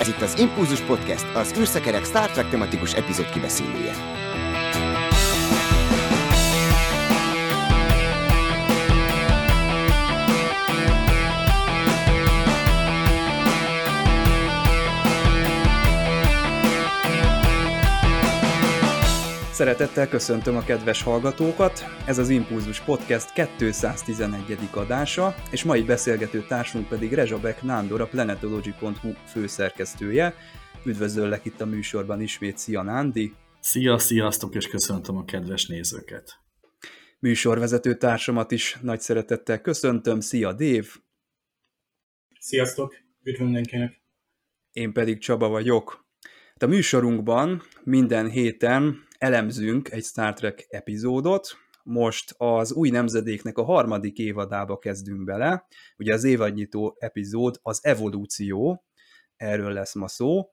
Ez itt az Impulzus Podcast, az űrszekerek Star Trek tematikus epizód kibeszélője. Szeretettel köszöntöm a kedves hallgatókat, ez az Impulzus Podcast 211. adása, és mai beszélgető társunk pedig Rezsabek Nándor, a planetology.hu főszerkesztője. Üdvözöllek itt a műsorban ismét, szia Nándi! Szia, sziasztok, és köszöntöm a kedves nézőket! Műsorvezető társamat is nagy szeretettel köszöntöm, szia Dév! Sziasztok, üdv mindenkinek! Én pedig Csaba vagyok. A műsorunkban minden héten elemzünk egy Star Trek epizódot, most az új nemzedéknek a harmadik évadába kezdünk bele. Ugye az évadnyitó epizód az evolúció, erről lesz ma szó,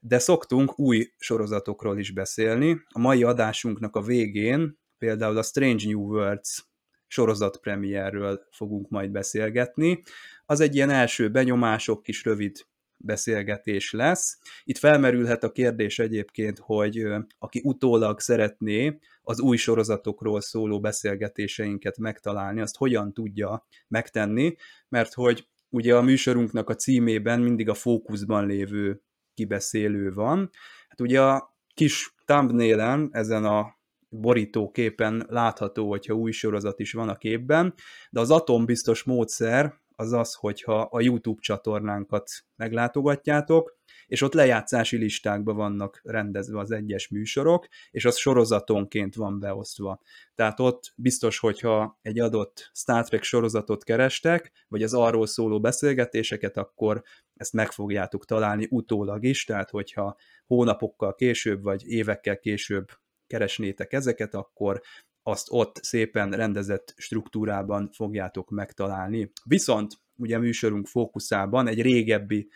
de szoktunk új sorozatokról is beszélni. A mai adásunknak a végén például a Strange New Worlds sorozat premierről fogunk majd beszélgetni. Az egy ilyen első benyomások, kis rövid beszélgetés lesz. Itt felmerülhet a kérdés egyébként, hogy aki utólag szeretné az új sorozatokról szóló beszélgetéseinket megtalálni, azt hogyan tudja megtenni, mert hogy ugye a műsorunknak a címében mindig a fókuszban lévő kibeszélő van. Hát ugye a kis thumbnailen, ezen a borítóképen látható, hogyha új sorozat is van a képben, de az atombiztos módszer az az, hogyha a YouTube csatornánkat meglátogatjátok, és ott lejátszási listákban vannak rendezve az egyes műsorok, és az sorozatonként van beosztva. Tehát ott biztos, hogyha egy adott Star Trek sorozatot kerestek, vagy az arról szóló beszélgetéseket, akkor ezt meg fogjátok találni utólag is, tehát hogyha hónapokkal később, vagy évekkel később keresnétek ezeket, akkor azt ott szépen rendezett struktúrában fogjátok megtalálni. Viszont ugye a műsorunk fókuszában egy régebbi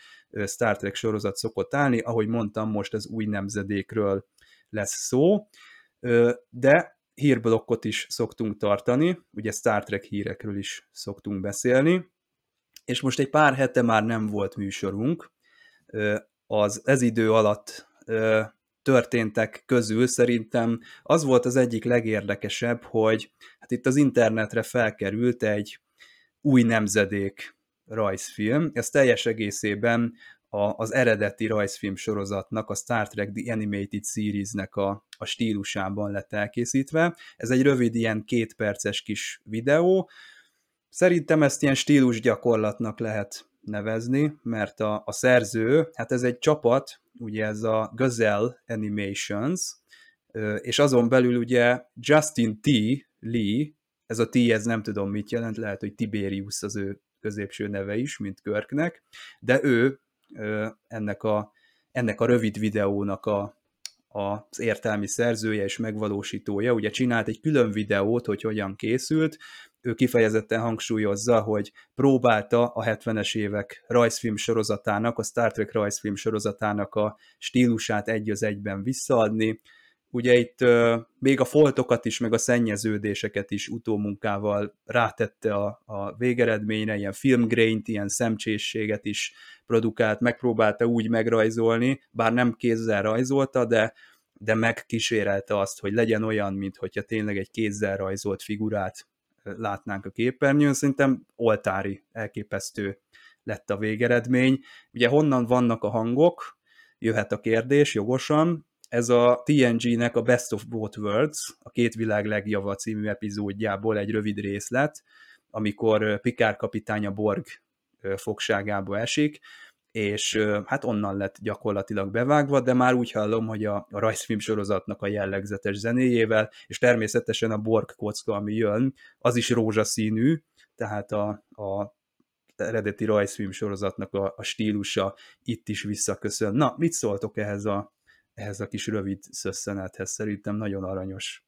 Star Trek sorozat szokott állni, ahogy mondtam, most az új nemzedékről lesz szó, de hírblokkot is szoktunk tartani, ugye Star Trek hírekről is szoktunk beszélni, és most egy pár hete már nem volt műsorunk, az ez idő alatt történtek közül szerintem az volt az egyik legérdekesebb, hogy hát itt az internetre felkerült egy új nemzedék rajzfilm, ez teljes egészében a, az eredeti rajzfilm sorozatnak, a Star Trek The Animated Series-nek a, a stílusában lett elkészítve. Ez egy rövid, ilyen kétperces kis videó. Szerintem ezt ilyen stílus gyakorlatnak lehet nevezni, mert a, a szerző, hát ez egy csapat, ugye ez a Gazelle Animations, és azon belül ugye Justin T. Lee, ez a T, ez nem tudom mit jelent, lehet, hogy Tiberius az ő középső neve is, mint Körknek, de ő ennek a, ennek a rövid videónak a, az értelmi szerzője és megvalósítója, ugye csinált egy külön videót, hogy hogyan készült, ő kifejezetten hangsúlyozza, hogy próbálta a 70-es évek rajzfilm sorozatának, a Star Trek rajzfilm sorozatának a stílusát egy az egyben visszaadni. Ugye itt uh, még a foltokat is, meg a szennyeződéseket is utómunkával rátette a, a végeredményre, ilyen filmgraint, ilyen szemcsészséget is produkált, megpróbálta úgy megrajzolni, bár nem kézzel rajzolta, de de megkísérelte azt, hogy legyen olyan, mint hogyha tényleg egy kézzel rajzolt figurát látnánk a képernyőn, szerintem oltári, elképesztő lett a végeredmény. Ugye honnan vannak a hangok, jöhet a kérdés jogosan, ez a TNG-nek a Best of Both Worlds, a Két világ legjava című epizódjából egy rövid részlet, amikor Pikár kapitánya Borg fogságába esik, és hát onnan lett gyakorlatilag bevágva, de már úgy hallom, hogy a, a rajzfilm sorozatnak a jellegzetes zenéjével, és természetesen a Borg kocka, ami jön, az is rózsaszínű, tehát a, a eredeti rajzfilm sorozatnak a, a stílusa itt is visszaköszön. Na, mit szóltok ehhez a, ehhez a kis rövid szösszenethez? Szerintem nagyon aranyos.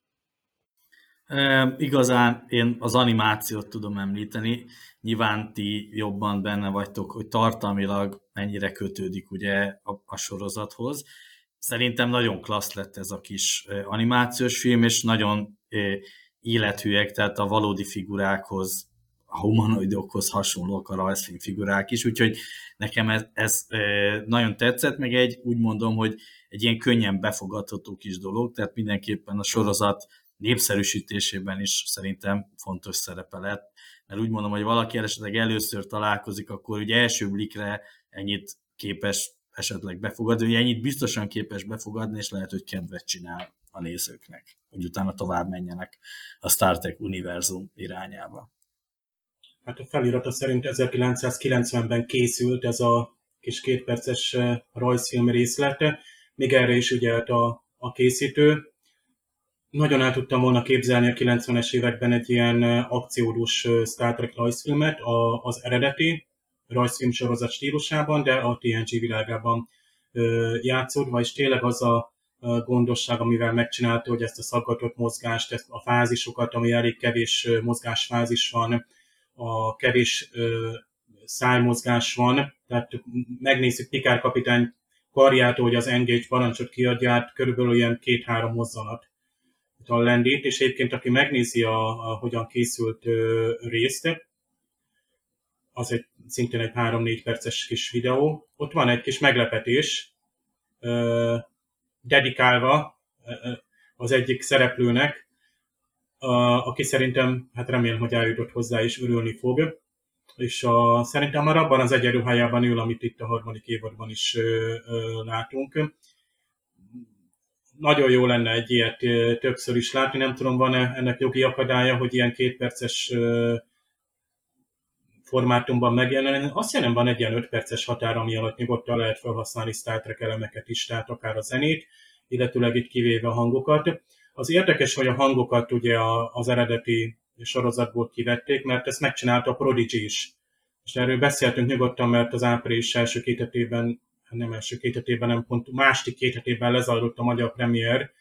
E, igazán én az animációt tudom említeni, nyilván ti jobban benne vagytok, hogy tartalmilag mennyire kötődik ugye a, a sorozathoz. Szerintem nagyon klassz lett ez a kis animációs film, és nagyon élethűek, tehát a valódi figurákhoz a humanoidokhoz hasonlók a rajzfilm figurák is, úgyhogy nekem ez, ez nagyon tetszett, meg egy úgy mondom, hogy egy ilyen könnyen befogadható kis dolog, tehát mindenképpen a sorozat népszerűsítésében is szerintem fontos szerepe lett, mert úgy mondom, hogy valaki esetleg először találkozik, akkor ugye első blikre ennyit képes esetleg befogadni, hogy ennyit biztosan képes befogadni, és lehet, hogy kedvet csinál a nézőknek, hogy utána tovább menjenek a Star Trek univerzum irányába. Hát a felirata szerint 1990-ben készült ez a kis kétperces eh, rajzfilm részlete, még erre is ügyelt a, a készítő. Nagyon el tudtam volna képzelni a 90-es években egy ilyen eh, akciódús eh, Star Trek rajzfilmet, a, az eredeti rajzfilm sorozat stílusában, de a TNG világában játszódva, és tényleg az a gondosság, amivel megcsinálta, hogy ezt a szaggatott mozgást, ezt a fázisokat, ami elég kevés mozgásfázis van, a kevés szájmozgás van, tehát megnézzük Pikár kapitány karjától, hogy az engage parancsot kiadja, körülbelül ilyen két-három mozzanat a lendít, és egyébként aki megnézi, a, a hogyan készült ö, részt, az egy szintén egy 3-4 perces kis videó, ott van egy kis meglepetés, ö, dedikálva ö, az egyik szereplőnek, a, aki szerintem, hát remélem, hogy eljutott hozzá és örülni fog. És a, szerintem már abban az egyenruhájában ül, amit itt a harmadik évadban is ö, ö, látunk. Nagyon jó lenne egy ilyet ö, többször is látni, nem tudom, van-e ennek jogi akadálya, hogy ilyen kétperces ö, formátumban megjelenni. Azt hiszem, van egy ilyen 5 perces határ, ami alatt nyugodtan lehet felhasználni Star Trek elemeket is, tehát akár a zenét, illetőleg itt kivéve a hangokat. Az érdekes, hogy a hangokat ugye az eredeti sorozatból kivették, mert ezt megcsinálta a Prodigy is. És erről beszéltünk nyugodtan, mert az április első két hetében, nem első két hetében, nem pont másik két hetében lezajlott a magyar premier,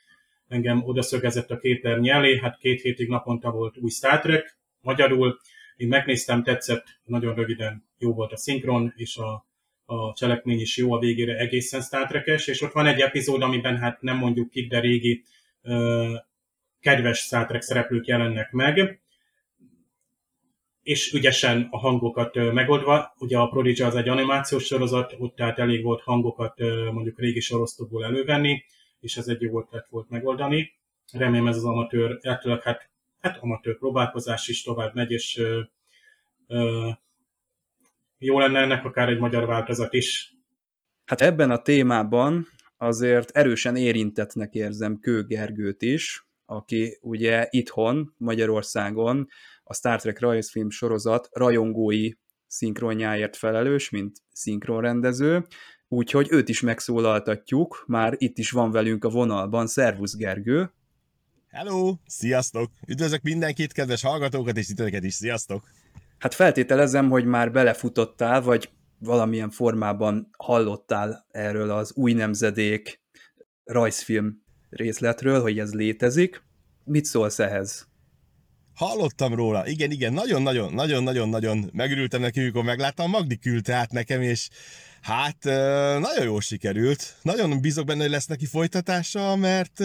engem odaszögezett a képernyő elé, hát két hétig naponta volt új Star Trek, magyarul, én megnéztem, tetszett, nagyon röviden jó volt a szinkron, és a, a cselekmény is jó a végére egészen Star és ott van egy epizód, amiben hát nem mondjuk kik, de régi kedves Star szereplők jelennek meg, és ügyesen a hangokat megoldva. Ugye a Prodigy az egy animációs sorozat, ott tehát elég volt hangokat mondjuk régi sorosztóból elővenni, és ez egy jó ötlet volt megoldani. Remélem ez az amatőr, illetve hát, hát amatőr próbálkozás is tovább megy, és ö, ö, jó lenne ennek akár egy magyar változat is. Hát ebben a témában azért erősen érintetnek érzem Kő Gergőt is, aki ugye itthon, Magyarországon a Star Trek rajzfilm sorozat rajongói szinkronjáért felelős, mint szinkronrendező, úgyhogy őt is megszólaltatjuk, már itt is van velünk a vonalban. Szervusz Gergő! Hello! Sziasztok! Üdvözlök mindenkit, kedves hallgatókat, és titeket is, sziasztok! Hát feltételezem, hogy már belefutottál, vagy valamilyen formában hallottál erről az új nemzedék rajzfilm részletről, hogy ez létezik. Mit szólsz ehhez? Hallottam róla, igen, igen, nagyon-nagyon, nagyon-nagyon-nagyon megörültem neki, amikor megláttam, Magdi küldte át nekem, és hát nagyon jól sikerült. Nagyon bízok benne, hogy lesz neki folytatása, mert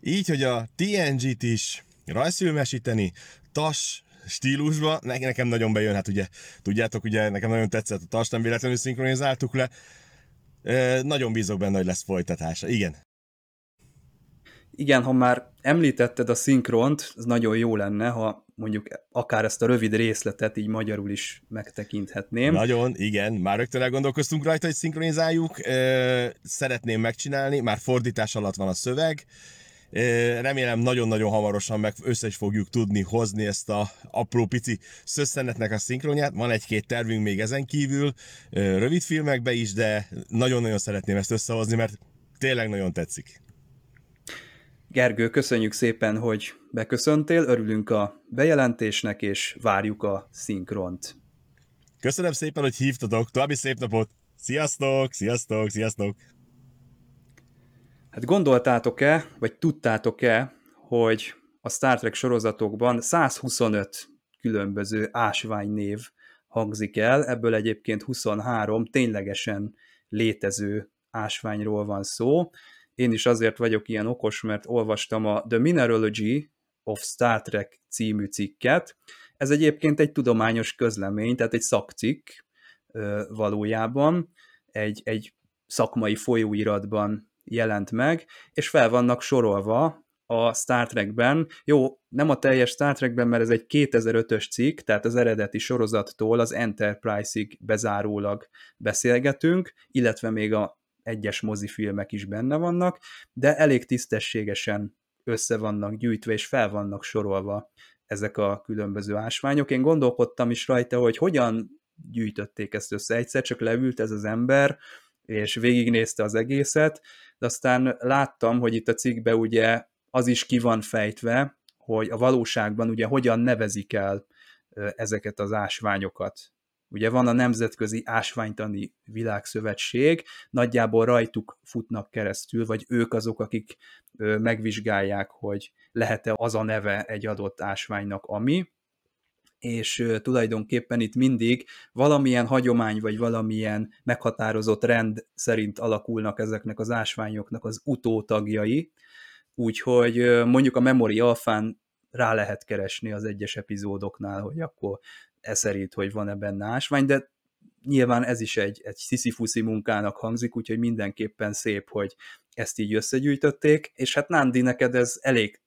így, hogy a TNG-t is rajzfilmesíteni, tas stílusba, nekem nagyon bejön, hát ugye, tudjátok, ugye nekem nagyon tetszett a tas, nem véletlenül szinkronizáltuk le. Nagyon bízok benne, hogy lesz folytatása, igen. Igen, ha már említetted a szinkront, ez nagyon jó lenne, ha mondjuk akár ezt a rövid részletet így magyarul is megtekinthetném. Nagyon, igen, már rögtön elgondolkoztunk rajta, hogy szinkronizáljuk. Szeretném megcsinálni, már fordítás alatt van a szöveg, Remélem nagyon-nagyon hamarosan meg össze is fogjuk tudni hozni ezt a apró pici szösszenetnek a szinkronját. Van egy-két tervünk még ezen kívül, rövid filmekbe is, de nagyon-nagyon szeretném ezt összehozni, mert tényleg nagyon tetszik. Gergő, köszönjük szépen, hogy beköszöntél, örülünk a bejelentésnek, és várjuk a szinkront. Köszönöm szépen, hogy hívtatok, további szép napot! Sziasztok, sziasztok, sziasztok! Hát gondoltátok-e, vagy tudtátok-e, hogy a Star Trek sorozatokban 125 különböző ásványnév hangzik el, ebből egyébként 23 ténylegesen létező ásványról van szó. Én is azért vagyok ilyen okos, mert olvastam a The Mineralogy of Star Trek című cikket. Ez egyébként egy tudományos közlemény, tehát egy szakcikk valójában, egy, egy szakmai folyóiratban jelent meg, és fel vannak sorolva a Star Trekben, jó, nem a teljes Star Trekben, mert ez egy 2005-ös cikk, tehát az eredeti sorozattól az Enterprise-ig bezárólag beszélgetünk, illetve még a egyes mozifilmek is benne vannak, de elég tisztességesen össze vannak gyűjtve és fel vannak sorolva ezek a különböző ásványok. Én gondolkodtam is rajta, hogy hogyan gyűjtötték ezt össze. Egyszer csak leült ez az ember, és végignézte az egészet, de aztán láttam, hogy itt a cikkben ugye az is ki van fejtve, hogy a valóságban ugye hogyan nevezik el ezeket az ásványokat. Ugye van a Nemzetközi Ásványtani Világszövetség, nagyjából rajtuk futnak keresztül, vagy ők azok, akik megvizsgálják, hogy lehet-e az a neve egy adott ásványnak, ami, és tulajdonképpen itt mindig valamilyen hagyomány, vagy valamilyen meghatározott rend szerint alakulnak ezeknek az ásványoknak az utótagjai, úgyhogy mondjuk a Memory Alfán rá lehet keresni az egyes epizódoknál, hogy akkor ez szerint, hogy van-e benne ásvány, de nyilván ez is egy, egy sziszifuszi munkának hangzik, úgyhogy mindenképpen szép, hogy ezt így összegyűjtötték, és hát Nándi, neked ez elég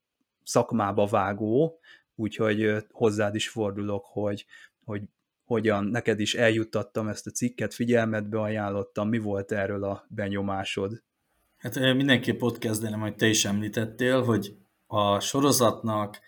szakmába vágó, úgyhogy hozzád is fordulok, hogy, hogy hogyan neked is eljuttattam ezt a cikket, figyelmetbe ajánlottam, mi volt erről a benyomásod? Hát mindenképp ott kezdenem, hogy te is említettél, hogy a sorozatnak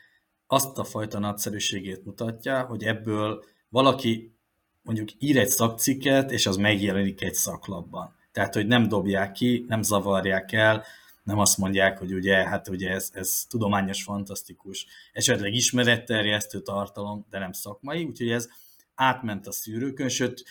azt a fajta nagyszerűségét mutatja, hogy ebből valaki mondjuk ír egy szakcikket, és az megjelenik egy szaklapban. Tehát, hogy nem dobják ki, nem zavarják el, nem azt mondják, hogy ugye, hát ugye ez, ez tudományos, fantasztikus, esetleg ismeretterjesztő tartalom, de nem szakmai, úgyhogy ez átment a szűrőkön, sőt,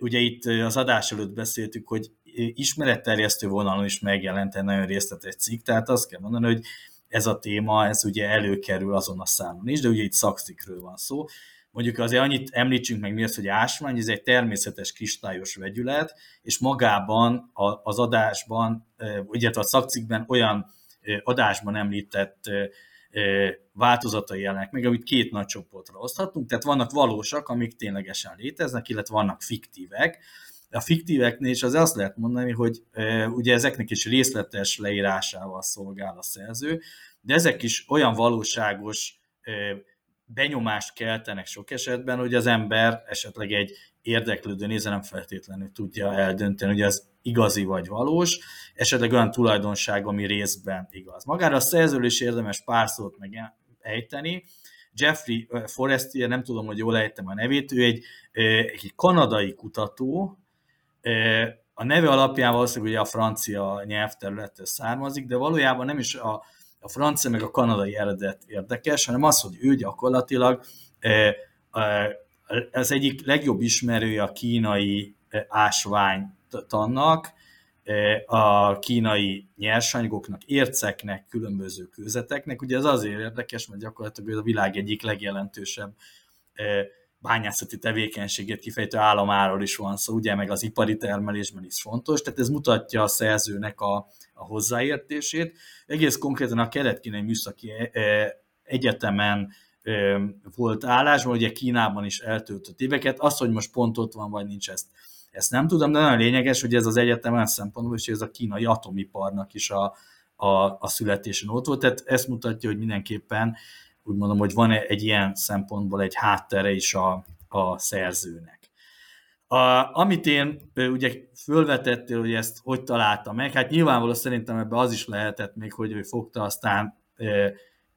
ugye itt az adás előtt beszéltük, hogy ismeretterjesztő vonalon is megjelent egy nagyon részletes cikk, tehát azt kell mondani, hogy ez a téma, ez ugye előkerül azon a számon is, de ugye itt szakcikről van szó. Mondjuk azért annyit említsünk meg mi az, hogy ásvány, ez egy természetes kristályos vegyület, és magában az adásban, ugye a szakcikkben olyan adásban említett változatai jelennek meg, amit két nagy csoportra oszthatunk, tehát vannak valósak, amik ténylegesen léteznek, illetve vannak fiktívek. A fiktíveknél is az azt lehet mondani, hogy ugye ezeknek is részletes leírásával szolgál a szerző, de ezek is olyan valóságos benyomást keltenek sok esetben, hogy az ember esetleg egy érdeklődő néző nem feltétlenül tudja eldönteni, hogy az igazi vagy valós, esetleg olyan tulajdonság, ami részben igaz. Magára a szerzőről is érdemes pár szót megejteni. Jeffrey Forestier, nem tudom, hogy jól ejtem a nevét, ő egy, egy kanadai kutató, a neve alapján valószínűleg ugye a francia nyelvterülettől származik, de valójában nem is a, a francia meg a kanadai eredet érdekes, hanem az, hogy ő gyakorlatilag az egyik legjobb ismerője a kínai ásványtannak, a kínai nyersanyagoknak, érceknek, különböző kőzeteknek. Ugye ez azért érdekes, mert gyakorlatilag ez a világ egyik legjelentősebb bányászati tevékenységét kifejtő államáról is van szó, ugye meg az ipari termelésben is fontos, tehát ez mutatja a szerzőnek a, a hozzáértését. Egész konkrétan a kelet-kínai műszaki egyetemen volt állásban, ugye Kínában is eltöltött éveket. Az, hogy most pont ott van, vagy nincs, ezt, ezt nem tudom, de nagyon lényeges, hogy ez az egyetem olyan szempontból hogy ez a kínai atomiparnak is a, a, a születésen ott volt. Tehát ezt mutatja, hogy mindenképpen úgy mondom, hogy van egy ilyen szempontból egy háttere is a, a szerzőnek. A, amit én ugye fölvetettél, hogy ezt hogy találta meg, hát nyilvánvalóan szerintem ebbe az is lehetett még, hogy ő fogta, aztán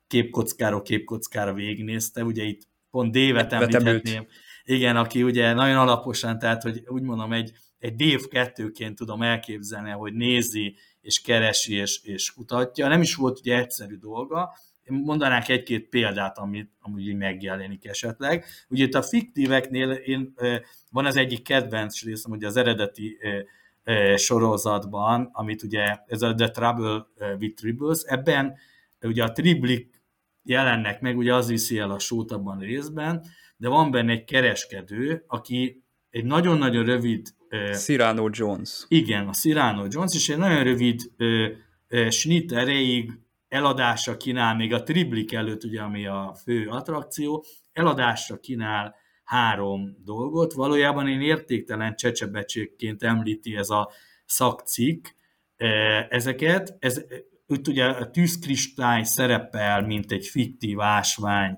képkockáról képkockára végignézte, ugye itt pont Dévet említhetném, igen, aki ugye nagyon alaposan, tehát hogy úgy mondom, egy, egy Dév kettőként tudom elképzelni, hogy nézi, és keresi, és, és kutatja. Nem is volt ugye egyszerű dolga, mondanák egy-két példát, amit amúgy megjelenik esetleg. Ugye itt a fiktíveknél én, van az egyik kedvenc részem, ugye az eredeti sorozatban, amit ugye ez a The Trouble with Tribbles, ebben ugye a triblik jelennek meg, ugye az viszi el a sót abban részben, de van benne egy kereskedő, aki egy nagyon-nagyon rövid... Cyrano Jones. Igen, a Cyrano Jones, és egy nagyon rövid snit erejéig eladása kínál még a triblik előtt, ugye, ami a fő attrakció, eladásra kínál három dolgot. Valójában én értéktelen csecsebecsékként említi ez a szakcikk ezeket. Ez, itt ugye a tűzkristály szerepel, mint egy fiktív ásvány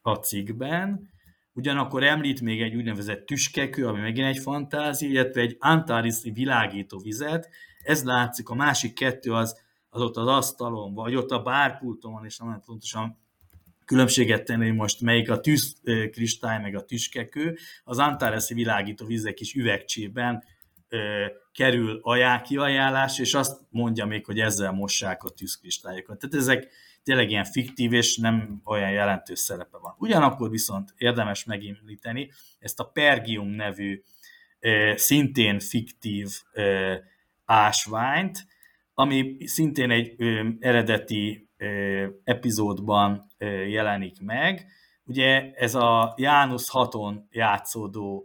a cikkben, ugyanakkor említ még egy úgynevezett tüskekő, ami megint egy fantázi, illetve egy antariszi világító vizet. Ez látszik, a másik kettő az, az ott az asztalon, vagy ott a bárpulton és nem pontosan különbséget tenni, hogy most melyik a tűzkristály, meg a tüskekő. Az Antareszi világító vizek is üvegcsében kerül ajánl, kiajánlás, és azt mondja még, hogy ezzel mossák a tűzkristályokat. Tehát ezek tényleg ilyen fiktív, és nem olyan jelentős szerepe van. Ugyanakkor viszont érdemes megemlíteni ezt a Pergium nevű szintén fiktív ásványt, ami szintén egy eredeti epizódban jelenik meg. Ugye ez a János haton játszódó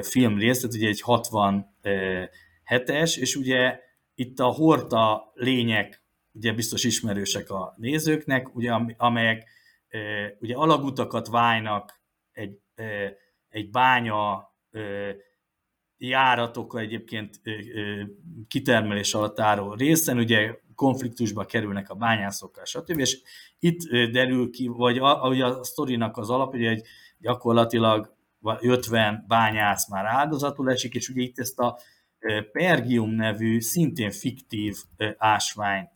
filmrész, tehát ugye egy 67-es, és ugye itt a horta lények ugye biztos ismerősek a nézőknek, ugye, amelyek ugye alagutakat válnak egy, egy bánya járatokkal egyébként kitermelés alatt álló részen, ugye konfliktusba kerülnek a bányászokkal, stb. És itt derül ki, vagy a, a, a sztorinak az alap, hogy gyakorlatilag 50 bányász már áldozatul esik, és ugye itt ezt a Pergium nevű, szintén fiktív ásványt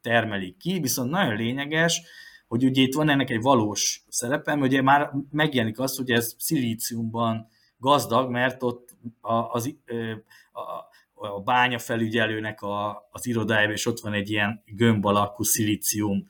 termelik ki, viszont nagyon lényeges, hogy ugye itt van ennek egy valós szerepe, ugye már megjelenik az, hogy ez szilíciumban gazdag, mert ott az, a, a bánya felügyelőnek a, az irodájában, és ott van egy ilyen gömb alakú szilícium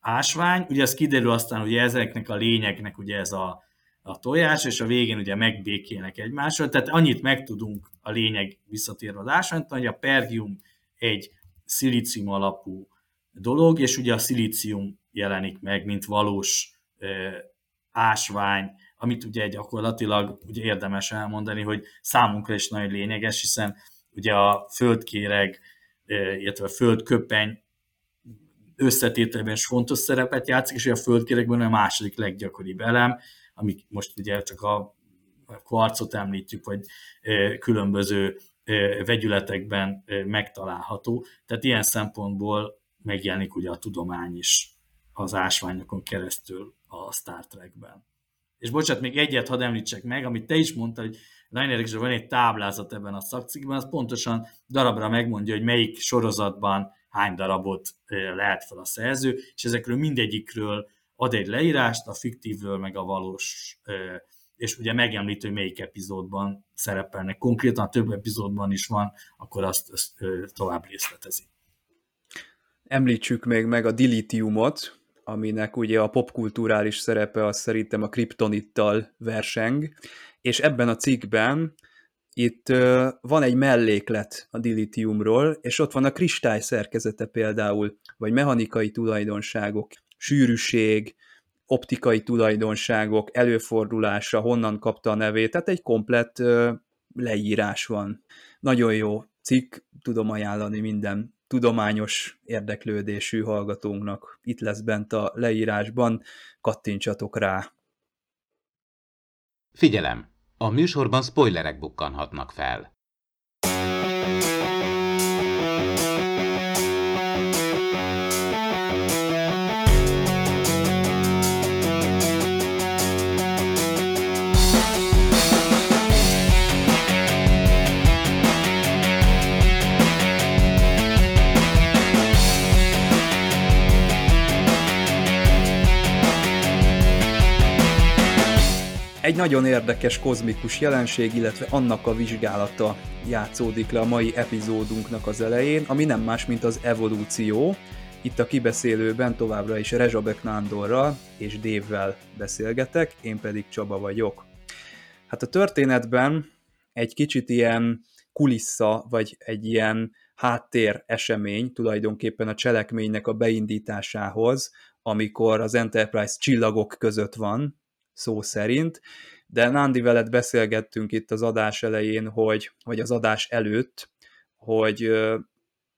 ásvány. Ugye ez kiderül aztán, hogy ezeknek a lényeknek ugye ez a, a tojás, és a végén ugye megbékélnek egymással. Tehát annyit megtudunk a lényeg visszatérve az ásványt, hogy a pergium egy szilícium alapú dolog, és ugye a szilícium jelenik meg, mint valós ásvány, amit ugye gyakorlatilag ugye érdemes elmondani, hogy számunkra is nagyon lényeges, hiszen ugye a földkéreg, illetve a földköpeny összetételben is fontos szerepet játszik, és a földkéregben a második leggyakoribb elem, amik most ugye csak a kvarcot említjük, vagy különböző vegyületekben megtalálható. Tehát ilyen szempontból megjelenik ugye a tudomány is az ásványokon keresztül a Star Trekben. És bocsánat, még egyet hadd említsek meg, amit te is mondtad, hogy Leiner van egy táblázat ebben a szakcikkben, az pontosan darabra megmondja, hogy melyik sorozatban hány darabot lehet fel a szerző, és ezekről mindegyikről ad egy leírást, a fiktívről meg a valós, és ugye megemlítő, hogy melyik epizódban szerepelnek. Konkrétan több epizódban is van, akkor azt, azt tovább részletezi. Említsük még meg a dilitiumot, aminek ugye a popkulturális szerepe az szerintem a kriptonittal verseng, és ebben a cikkben itt van egy melléklet a dilitiumról, és ott van a kristály szerkezete például, vagy mechanikai tulajdonságok, sűrűség, optikai tulajdonságok, előfordulása, honnan kapta a nevét, tehát egy komplett leírás van. Nagyon jó cikk, tudom ajánlani minden tudományos érdeklődésű hallgatónknak. Itt lesz bent a leírásban, kattintsatok rá. Figyelem! A műsorban spoilerek bukkanhatnak fel. Egy nagyon érdekes kozmikus jelenség, illetve annak a vizsgálata játszódik le a mai epizódunknak az elején, ami nem más, mint az evolúció. Itt a kibeszélőben továbbra is Rezsabek Nándorral és Dévvel beszélgetek, én pedig Csaba vagyok. Hát a történetben egy kicsit ilyen kulissza, vagy egy ilyen háttér esemény tulajdonképpen a cselekménynek a beindításához, amikor az Enterprise csillagok között van, szó szerint, de Nándi veled beszélgettünk itt az adás elején, hogy, vagy az adás előtt, hogy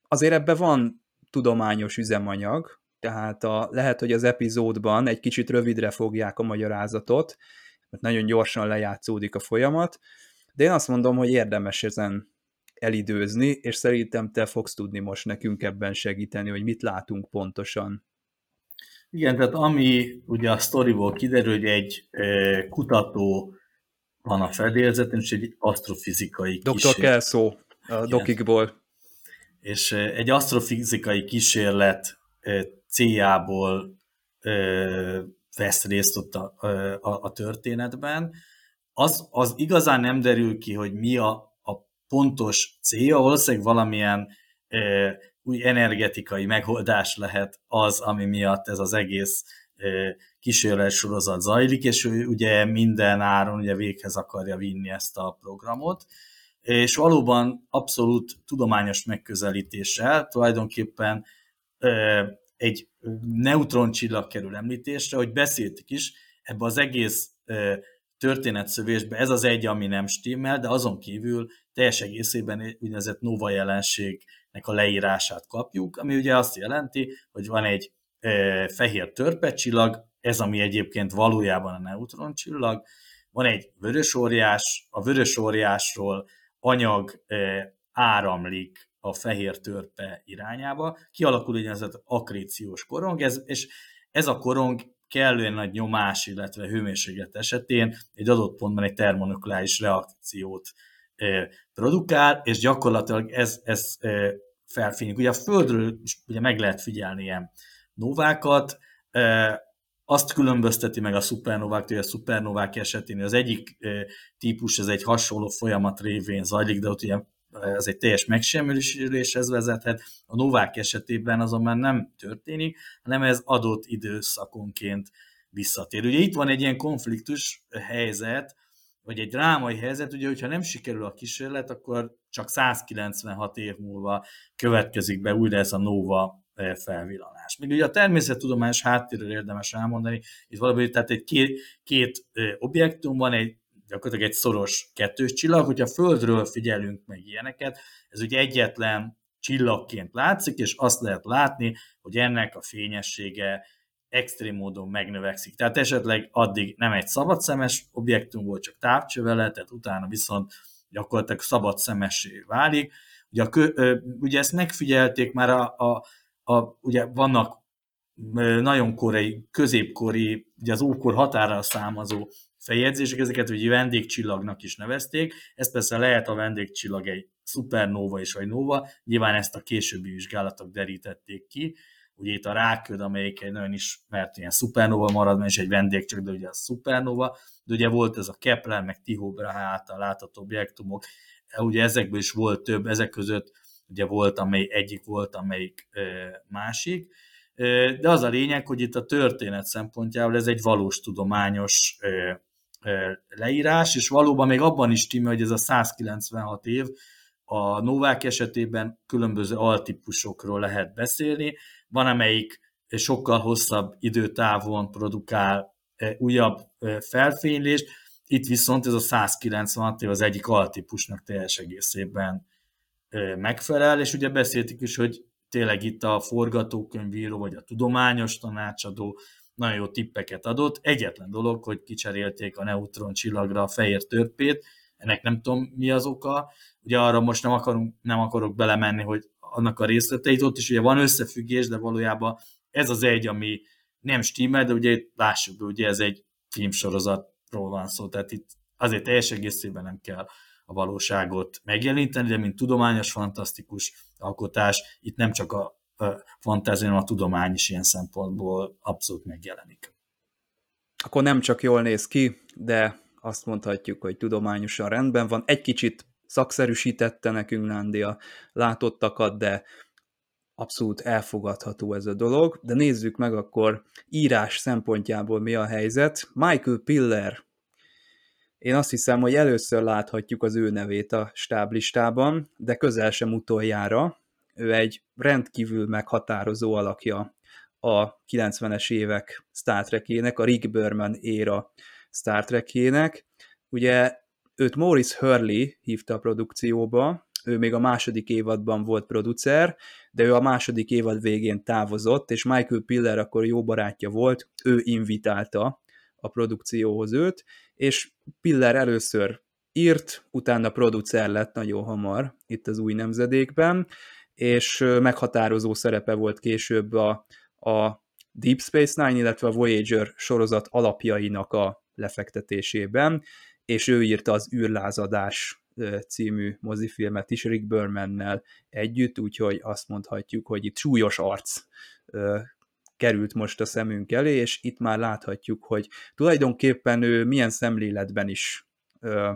azért ebben van tudományos üzemanyag, tehát a, lehet, hogy az epizódban egy kicsit rövidre fogják a magyarázatot, mert nagyon gyorsan lejátszódik a folyamat, de én azt mondom, hogy érdemes ezen elidőzni, és szerintem te fogsz tudni most nekünk ebben segíteni, hogy mit látunk pontosan. Igen, tehát ami ugye a sztoriból kiderül, hogy egy e, kutató van a fedélzeten, és egy asztrofizikai Dr. kísérlet. A dokikból. És e, egy asztrofizikai kísérlet e, céljából e, vesz részt ott a, a, a történetben. Az, az igazán nem derül ki, hogy mi a, a pontos célja, valószínűleg valamilyen e, új energetikai megoldás lehet az, ami miatt ez az egész kísérlet sorozat zajlik, és ő ugye minden áron ugye véghez akarja vinni ezt a programot, és valóban abszolút tudományos megközelítéssel tulajdonképpen egy neutroncsillag kerül említésre, hogy beszéltük is, ebbe az egész történetszövésbe ez az egy, ami nem stimmel, de azon kívül teljes egészében úgynevezett nova jelenségnek a leírását kapjuk, ami ugye azt jelenti, hogy van egy e, fehér törpecsillag, ez ami egyébként valójában a neutroncsillag, van egy vörös óriás, a vörös óriásról anyag e, áramlik a fehér törpe irányába, kialakul egy ez az akréciós korong, ez, és ez a korong kellően nagy nyomás, illetve hőmérséklet esetén egy adott pontban egy termonukleáris reakciót produkál, és gyakorlatilag ez, ez felfénylik. Ugye a Földről is ugye meg lehet figyelni ilyen novákat, azt különbözteti meg a szupernováktól, hogy a szupernovák esetén az egyik típus, ez egy hasonló folyamat révén zajlik, de ott ugye ez egy teljes megsemmisüléshez vezethet. A novák esetében azonban nem történik, hanem ez adott időszakonként visszatér. Ugye itt van egy ilyen konfliktus helyzet, vagy egy drámai helyzet, ugye, hogyha nem sikerül a kísérlet, akkor csak 196 év múlva következik be újra ez a nova e, felvillanás. Még ugye a természettudományos háttérről érdemes elmondani, itt valami, tehát egy két, két e, objektum van, egy gyakorlatilag egy szoros kettős csillag, hogyha Földről figyelünk meg ilyeneket, ez ugye egyetlen csillagként látszik, és azt lehet látni, hogy ennek a fényessége extrém módon megnövekszik. Tehát esetleg addig nem egy szabadszemes objektum volt, csak távcsövele, tehát utána viszont gyakorlatilag szabadszemessé válik. Ugye, a, ugye ezt megfigyelték már a, a, a ugye vannak nagyon korai, középkori, ugye az ókor határa számazó feljegyzések, ezeket ugye vendégcsillagnak is nevezték. Ez persze lehet a vendégcsillag egy szupernóva és vagy nova, nyilván ezt a későbbi vizsgálatok derítették ki. Ugye itt a ráköd, amelyik egy nagyon ismert ilyen szupernova marad, és egy vendégcsillag, de ugye a szupernova, de ugye volt ez a Kepler, meg Tycho Brahe által látható objektumok, ugye ezekből is volt több, ezek között ugye volt, amely egyik volt, amelyik másik, de az a lényeg, hogy itt a történet szempontjából ez egy valós tudományos leírás, és valóban még abban is timmel, hogy ez a 196 év, a novák esetében különböző altípusokról lehet beszélni, van amelyik sokkal hosszabb időtávon produkál újabb felfénylést, itt viszont ez a 196 év az egyik altípusnak teljes egészében megfelel, és ugye beszéltük is, hogy tényleg itt a forgatókönyvíró vagy a tudományos tanácsadó nagyon jó tippeket adott. Egyetlen dolog, hogy kicserélték a neutron csillagra a fehér törpét, ennek nem tudom mi az oka, ugye arra most nem, akarunk, nem akarok belemenni, hogy annak a részleteit, ott is ugye van összefüggés, de valójában ez az egy, ami nem stimmel, de ugye lássuk be, ugye ez egy filmsorozatról van szó, tehát itt azért teljes egészében nem kell a valóságot megjeleníteni, de mint tudományos, fantasztikus alkotás, itt nem csak a fantázia, hanem a tudomány is ilyen szempontból abszolút megjelenik. Akkor nem csak jól néz ki, de azt mondhatjuk, hogy tudományosan rendben van. Egy kicsit szakszerűsítette nekünk Nándi a látottakat, de abszolút elfogadható ez a dolog. De nézzük meg akkor írás szempontjából mi a helyzet. Michael Piller én azt hiszem, hogy először láthatjuk az ő nevét a stáblistában, de közel sem utoljára. Ő egy rendkívül meghatározó alakja a 90-es évek Star Trekének, a Rick Berman éra Star Trekének. Ugye őt Morris Hurley hívta a produkcióba, ő még a második évadban volt producer, de ő a második évad végén távozott, és Michael Piller akkor jó barátja volt, ő invitálta a produkcióhoz őt, és Piller először írt, utána producer lett nagyon hamar itt az új nemzedékben, és meghatározó szerepe volt később a, a Deep Space Nine, illetve a Voyager sorozat alapjainak a lefektetésében, és ő írta az űrlázadás című mozifilmet is Rick Bermannel együtt, úgyhogy azt mondhatjuk, hogy itt súlyos arc került most a szemünk elé, és itt már láthatjuk, hogy tulajdonképpen ő milyen szemléletben is ö,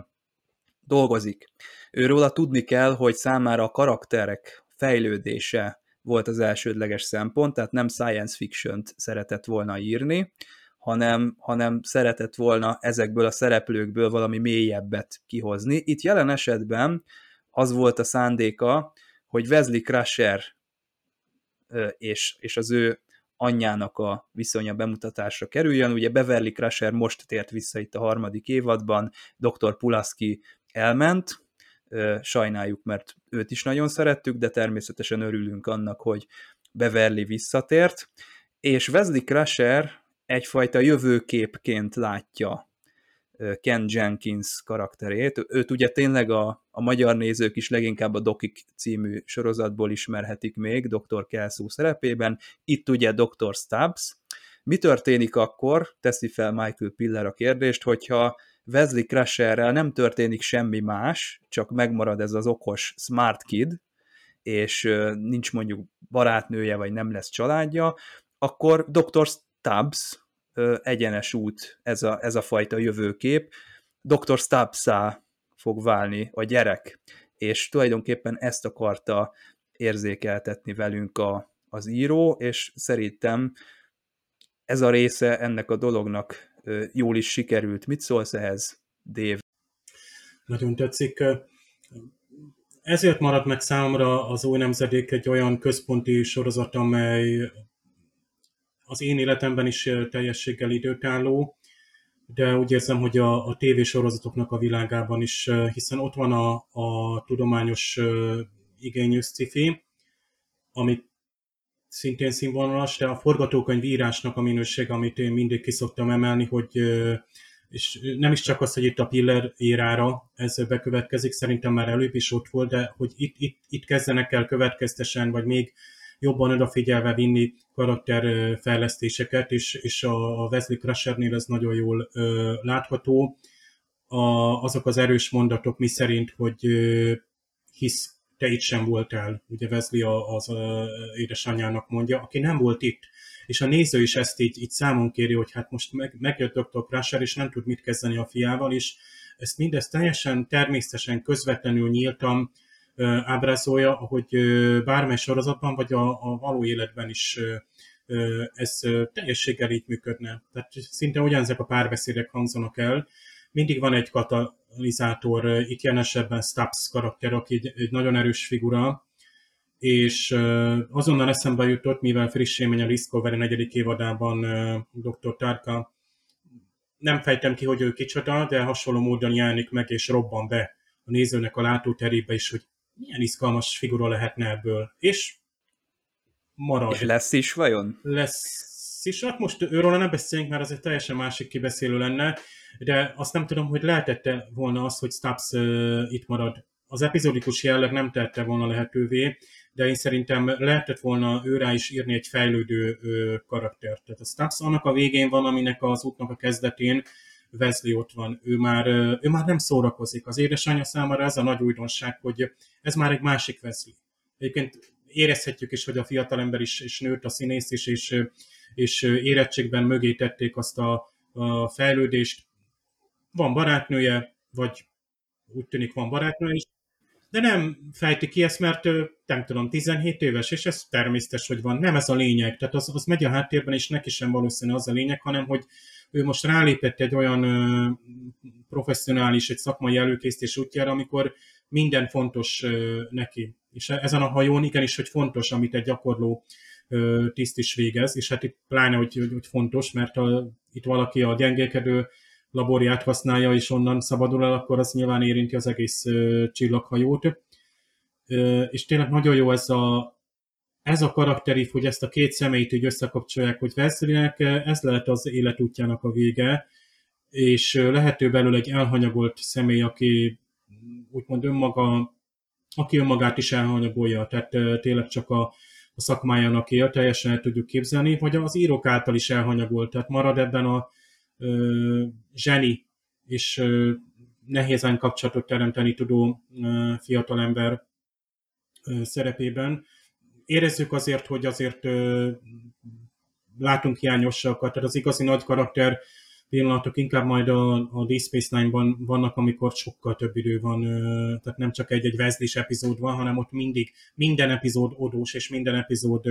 dolgozik. Őróla tudni kell, hogy számára a karakterek fejlődése volt az elsődleges szempont, tehát nem science fiction-t szeretett volna írni, hanem, hanem szeretett volna ezekből a szereplőkből valami mélyebbet kihozni. Itt jelen esetben az volt a szándéka, hogy Wesley Crusher és, és az ő anyjának a viszonya bemutatásra kerüljön. Ugye Beverly Crusher most tért vissza itt a harmadik évadban, Dr. Pulaski elment, sajnáljuk, mert őt is nagyon szerettük, de természetesen örülünk annak, hogy Beverly visszatért, és Wesley Crusher egyfajta jövőképként látja Ken Jenkins karakterét. Őt ugye tényleg a, a magyar nézők is leginkább a Dokik című sorozatból ismerhetik még, Dr. Kelszó szerepében. Itt ugye Dr. Stubbs. Mi történik akkor, teszi fel Michael Piller a kérdést, hogyha Wesley Crusherrel nem történik semmi más, csak megmarad ez az okos smart kid, és nincs mondjuk barátnője, vagy nem lesz családja, akkor Dr. Stubbs egyenes út ez a, ez a fajta jövőkép. Dr. stubbs fog válni a gyerek, és tulajdonképpen ezt akarta érzékeltetni velünk a, az író, és szerintem ez a része ennek a dolognak jól is sikerült. Mit szólsz ehhez, Dave? Nagyon tetszik. Ezért maradt meg számomra az új nemzedék egy olyan központi sorozat, amely az én életemben is teljességgel időtálló, de úgy érzem, hogy a, a tévésorozatoknak a világában is, hiszen ott van a, a tudományos igényű sci amit szintén színvonalas, de a forgatókönyv írásnak a minőség, amit én mindig kiszoktam emelni, hogy és nem is csak az, hogy itt a Piller érára ez bekövetkezik, szerintem már előbb is ott volt, de hogy itt, itt, itt kezdenek el következtesen, vagy még jobban odafigyelve vinni karakterfejlesztéseket, és, és a Wesley Crushernél ez nagyon jól ö, látható. A, azok az erős mondatok, mi szerint, hogy ö, hisz te itt sem voltál, ugye Wesley az a, édesanyjának mondja, aki nem volt itt. És a néző is ezt így, így számon kéri, hogy hát most meg, megjött Dr. Crusher, és nem tud mit kezdeni a fiával, és ezt mindezt teljesen természetesen, közvetlenül nyíltam, ábrázolja, ahogy bármely sorozatban, vagy a, a való életben is ez teljességgel így működne. Tehát szinte ugyanezek a párbeszédek hangzanak el. Mindig van egy katalizátor, itt jelen esetben Stubbs karakter, aki egy, egy nagyon erős figura, és azonnal eszembe jutott, mivel friss élmény a Discovery negyedik évadában Dr. Tarka, nem fejtem ki, hogy ő kicsoda, de hasonló módon jelenik meg, és robban be a nézőnek a látóterébe is, hogy milyen izgalmas figura lehetne ebből. És marad. És lesz is vajon? Lesz is. Hát most őről nem beszélünk, mert az egy teljesen másik kibeszélő lenne, de azt nem tudom, hogy lehetette volna az, hogy Stubbs uh, itt marad. Az epizódikus jelleg nem tette volna lehetővé, de én szerintem lehetett volna őrá is írni egy fejlődő uh, karaktert. Tehát a Stubbs annak a végén van, aminek az útnak a kezdetén Wesley ott van, ő már, ő már nem szórakozik. Az édesanyja számára ez a nagy újdonság, hogy ez már egy másik Wesley. Egyébként érezhetjük is, hogy a fiatalember is, is nőtt, a színész is, és, és érettségben mögé tették azt a, a fejlődést. Van barátnője, vagy úgy tűnik van barátnője is, de nem fejti ki ezt, mert nem tudom, 17 éves, és ez természetes, hogy van. Nem ez a lényeg, tehát az, az megy a háttérben, és neki sem valószínű az a lényeg, hanem hogy ő most rálépett egy olyan ö, professzionális, egy szakmai előkészítés útjára, amikor minden fontos ö, neki. És e, ezen a hajón igenis, hogy fontos, amit egy gyakorló ö, tiszt is végez, és hát itt pláne, hogy, hogy, fontos, mert a, itt valaki a gyengélkedő laborját használja, és onnan szabadul el, akkor az nyilván érinti az egész ö, csillaghajót. Ö, és tényleg nagyon jó ez a ez a karakterif, hogy ezt a két személyt így összekapcsolják, hogy Wesleynek ez lehet az életútjának a vége, és lehető belül egy elhanyagolt személy, aki úgymond önmaga, aki önmagát is elhanyagolja, tehát tényleg csak a, a szakmájának él, teljesen el tudjuk képzelni, vagy az írók által is elhanyagolt, tehát marad ebben a zseni és nehézen kapcsolatot teremteni tudó fiatalember szerepében. Érezzük azért, hogy azért látunk hiányosságokat, tehát az igazi nagy karakter pillanatok inkább majd a, a Deep Space Nine-ban vannak, amikor sokkal több idő van, tehát nem csak egy-egy Wesley epizód van, hanem ott mindig minden epizód odós, és minden epizód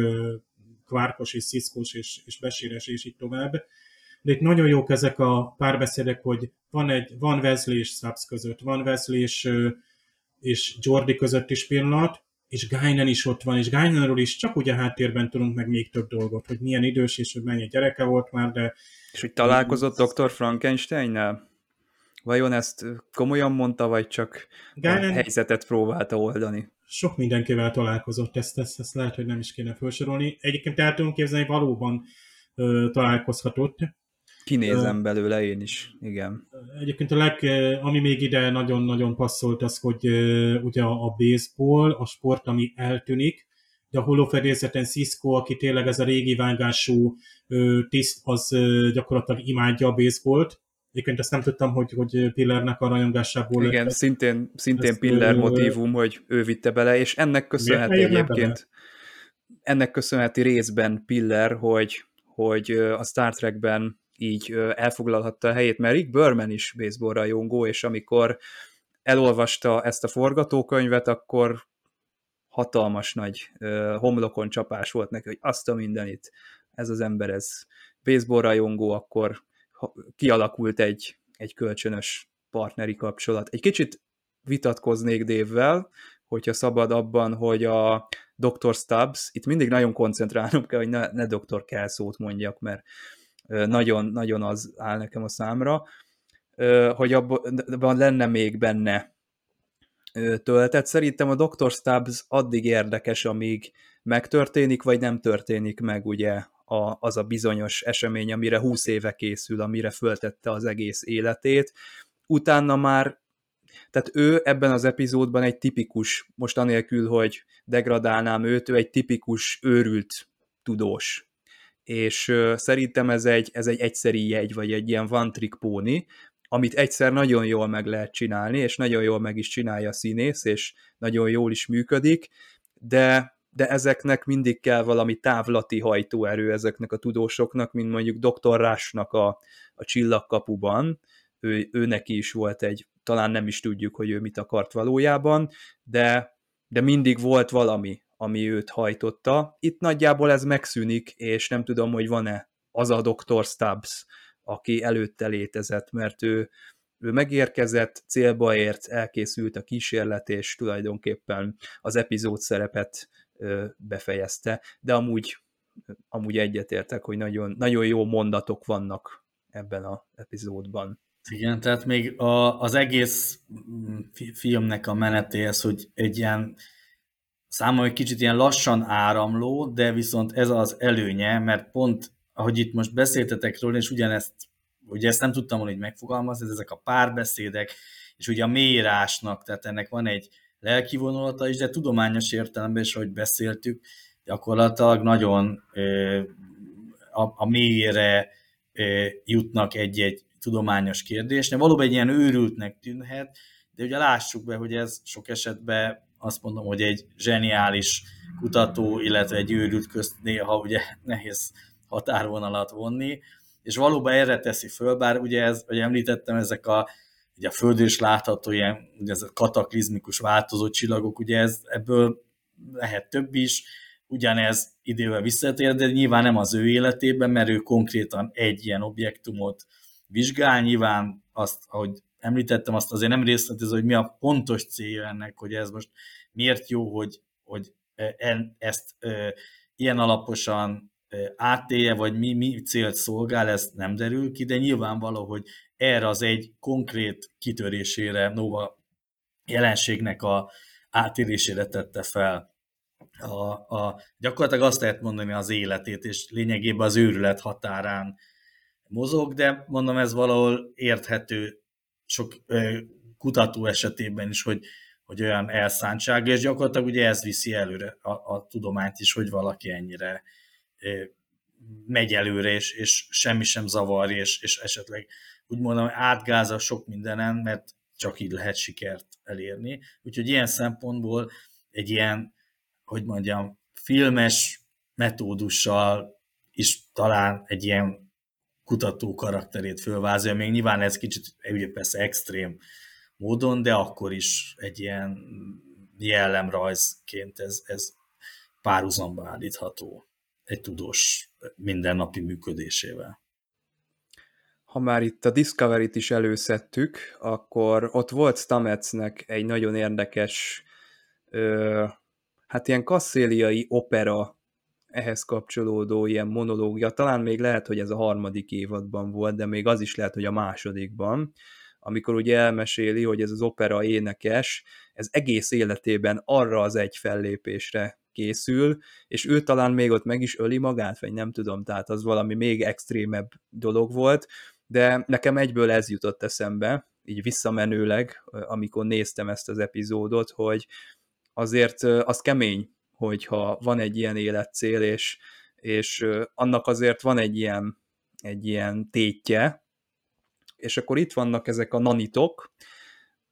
kvárkos, és sziszkos, és, és besíres, és így tovább. De itt nagyon jók ezek a párbeszédek, hogy van, egy, van Wesley és Stubbs között, van Wesley és, és Jordi között is pillanat, és Guinan is ott van, és Guinanról is csak ugye háttérben tudunk meg még több dolgot, hogy milyen idős, és hogy mennyi gyereke volt már, de és hogy találkozott dr. Frankensteinnel? Vajon ezt komolyan mondta, vagy csak Gálen... a helyzetet próbálta oldani? Sok mindenkivel találkozott, ezt, ezt, ezt lehet, hogy nem is kéne felsorolni. Egyébként el tudom képzelni, valóban ö, találkozhatott. Kinézem ö, belőle én is, igen. Egyébként a leg, ami még ide nagyon-nagyon passzolt, az, hogy ö, ugye a baseball, a sport, ami eltűnik, de a holófedélzeten Cisco, aki tényleg ez a régi vágású tiszt, az gyakorlatilag imádja a baseballt. Egyébként ezt nem tudtam, hogy, hogy Pillernek a rajongásából... Igen, lett. szintén, szintén Piller motivum, hogy ő vitte bele, és ennek köszönheti egyébként, ennek köszönheti részben Piller, hogy, hogy a Star Trekben így elfoglalhatta a helyét, mert Rick Berman is baseball rajongó, és amikor elolvasta ezt a forgatókönyvet, akkor hatalmas nagy homlokon csapás volt neki, hogy azt a mindenit, ez az ember, ez baseball rajongó, akkor kialakult egy, egy kölcsönös partneri kapcsolat. Egy kicsit vitatkoznék Dévvel, hogyha szabad abban, hogy a Dr. Stubbs, itt mindig nagyon koncentrálnom kell, hogy ne, ne Dr. Kelszót mondjak, mert nagyon, nagyon az áll nekem a számra, hogy abban lenne még benne töltet. Szerintem a Dr. Stubbs addig érdekes, amíg megtörténik, vagy nem történik meg ugye a, az a bizonyos esemény, amire 20 éve készül, amire föltette az egész életét. Utána már, tehát ő ebben az epizódban egy tipikus, most anélkül, hogy degradálnám őt, ő egy tipikus őrült tudós. És szerintem ez egy, ez egy egyszeri jegy, vagy egy ilyen one trick pony, amit egyszer nagyon jól meg lehet csinálni, és nagyon jól meg is csinálja a színész, és nagyon jól is működik, de, de ezeknek mindig kell valami távlati hajtóerő ezeknek a tudósoknak, mint mondjuk Dr. Rásnak a, a csillagkapuban, ő, ő neki is volt egy, talán nem is tudjuk, hogy ő mit akart valójában, de, de mindig volt valami, ami őt hajtotta. Itt nagyjából ez megszűnik, és nem tudom, hogy van-e az a Dr. Stubbs, aki előtte létezett, mert ő, ő megérkezett, célba ért, elkészült a kísérlet, és tulajdonképpen az epizód szerepet befejezte, de amúgy, amúgy egyetértek, hogy nagyon, nagyon jó mondatok vannak ebben az epizódban. Igen, tehát még a, az egész mm, filmnek a menetéhez, hogy egy ilyen számomra egy kicsit ilyen lassan áramló, de viszont ez az előnye, mert pont ahogy itt most beszéltetek róla, és ugyanezt, ugye ezt nem tudtam volna így megfogalmazni, ezek a párbeszédek, és ugye a mélyírásnak, tehát ennek van egy lelki vonulata is, de tudományos értelemben is, ahogy beszéltük, gyakorlatilag nagyon a, a mélyére jutnak egy-egy tudományos kérdésnél. Valóban egy ilyen őrültnek tűnhet, de ugye lássuk be, hogy ez sok esetben azt mondom, hogy egy zseniális kutató, illetve egy őrült közt néha ugye nehéz határvonalat vonni, és valóban erre teszi föl, bár ugye ez, hogy említettem, ezek a, ugye a Földön is látható ilyen, ugye ez a kataklizmikus változó csillagok, ugye ez, ebből lehet több is, ugyanez idővel visszatér, de nyilván nem az ő életében, mert ő konkrétan egy ilyen objektumot vizsgál, nyilván azt, ahogy említettem, azt azért nem részletező, hogy mi a pontos célja ennek, hogy ez most miért jó, hogy, hogy e, ezt ilyen alaposan átélje, vagy mi, mi célt szolgál, ez nem derül ki, de nyilvánvaló, hogy erre az egy konkrét kitörésére, Nova jelenségnek a átélésére tette fel a, a, gyakorlatilag azt lehet mondani az életét, és lényegében az őrület határán mozog, de mondom, ez valahol érthető sok kutató esetében is, hogy, hogy olyan elszántság, és gyakorlatilag ugye ez viszi előre a, a tudományt is, hogy valaki ennyire megy előre, és, és semmi sem zavarja, és, és esetleg úgy mondom, átgáza sok mindenen, mert csak így lehet sikert elérni. Úgyhogy ilyen szempontból egy ilyen, hogy mondjam, filmes metódussal is talán egy ilyen kutató karakterét fölvázolja, még nyilván ez kicsit, ugye persze extrém módon, de akkor is egy ilyen jellemrajzként ez, ez párhuzamba állítható egy tudós mindennapi működésével. Ha már itt a Discovery-t is előszedtük, akkor ott volt Stametsnek egy nagyon érdekes, ö, hát ilyen kasszéliai opera ehhez kapcsolódó ilyen monológia, talán még lehet, hogy ez a harmadik évadban volt, de még az is lehet, hogy a másodikban, amikor ugye elmeséli, hogy ez az opera énekes, ez egész életében arra az egy fellépésre készül, és ő talán még ott meg is öli magát, vagy nem tudom, tehát az valami még extrémebb dolog volt, de nekem egyből ez jutott eszembe, így visszamenőleg, amikor néztem ezt az epizódot, hogy azért az kemény, hogyha van egy ilyen életcél, és, és annak azért van egy ilyen, egy ilyen tétje, és akkor itt vannak ezek a nanitok,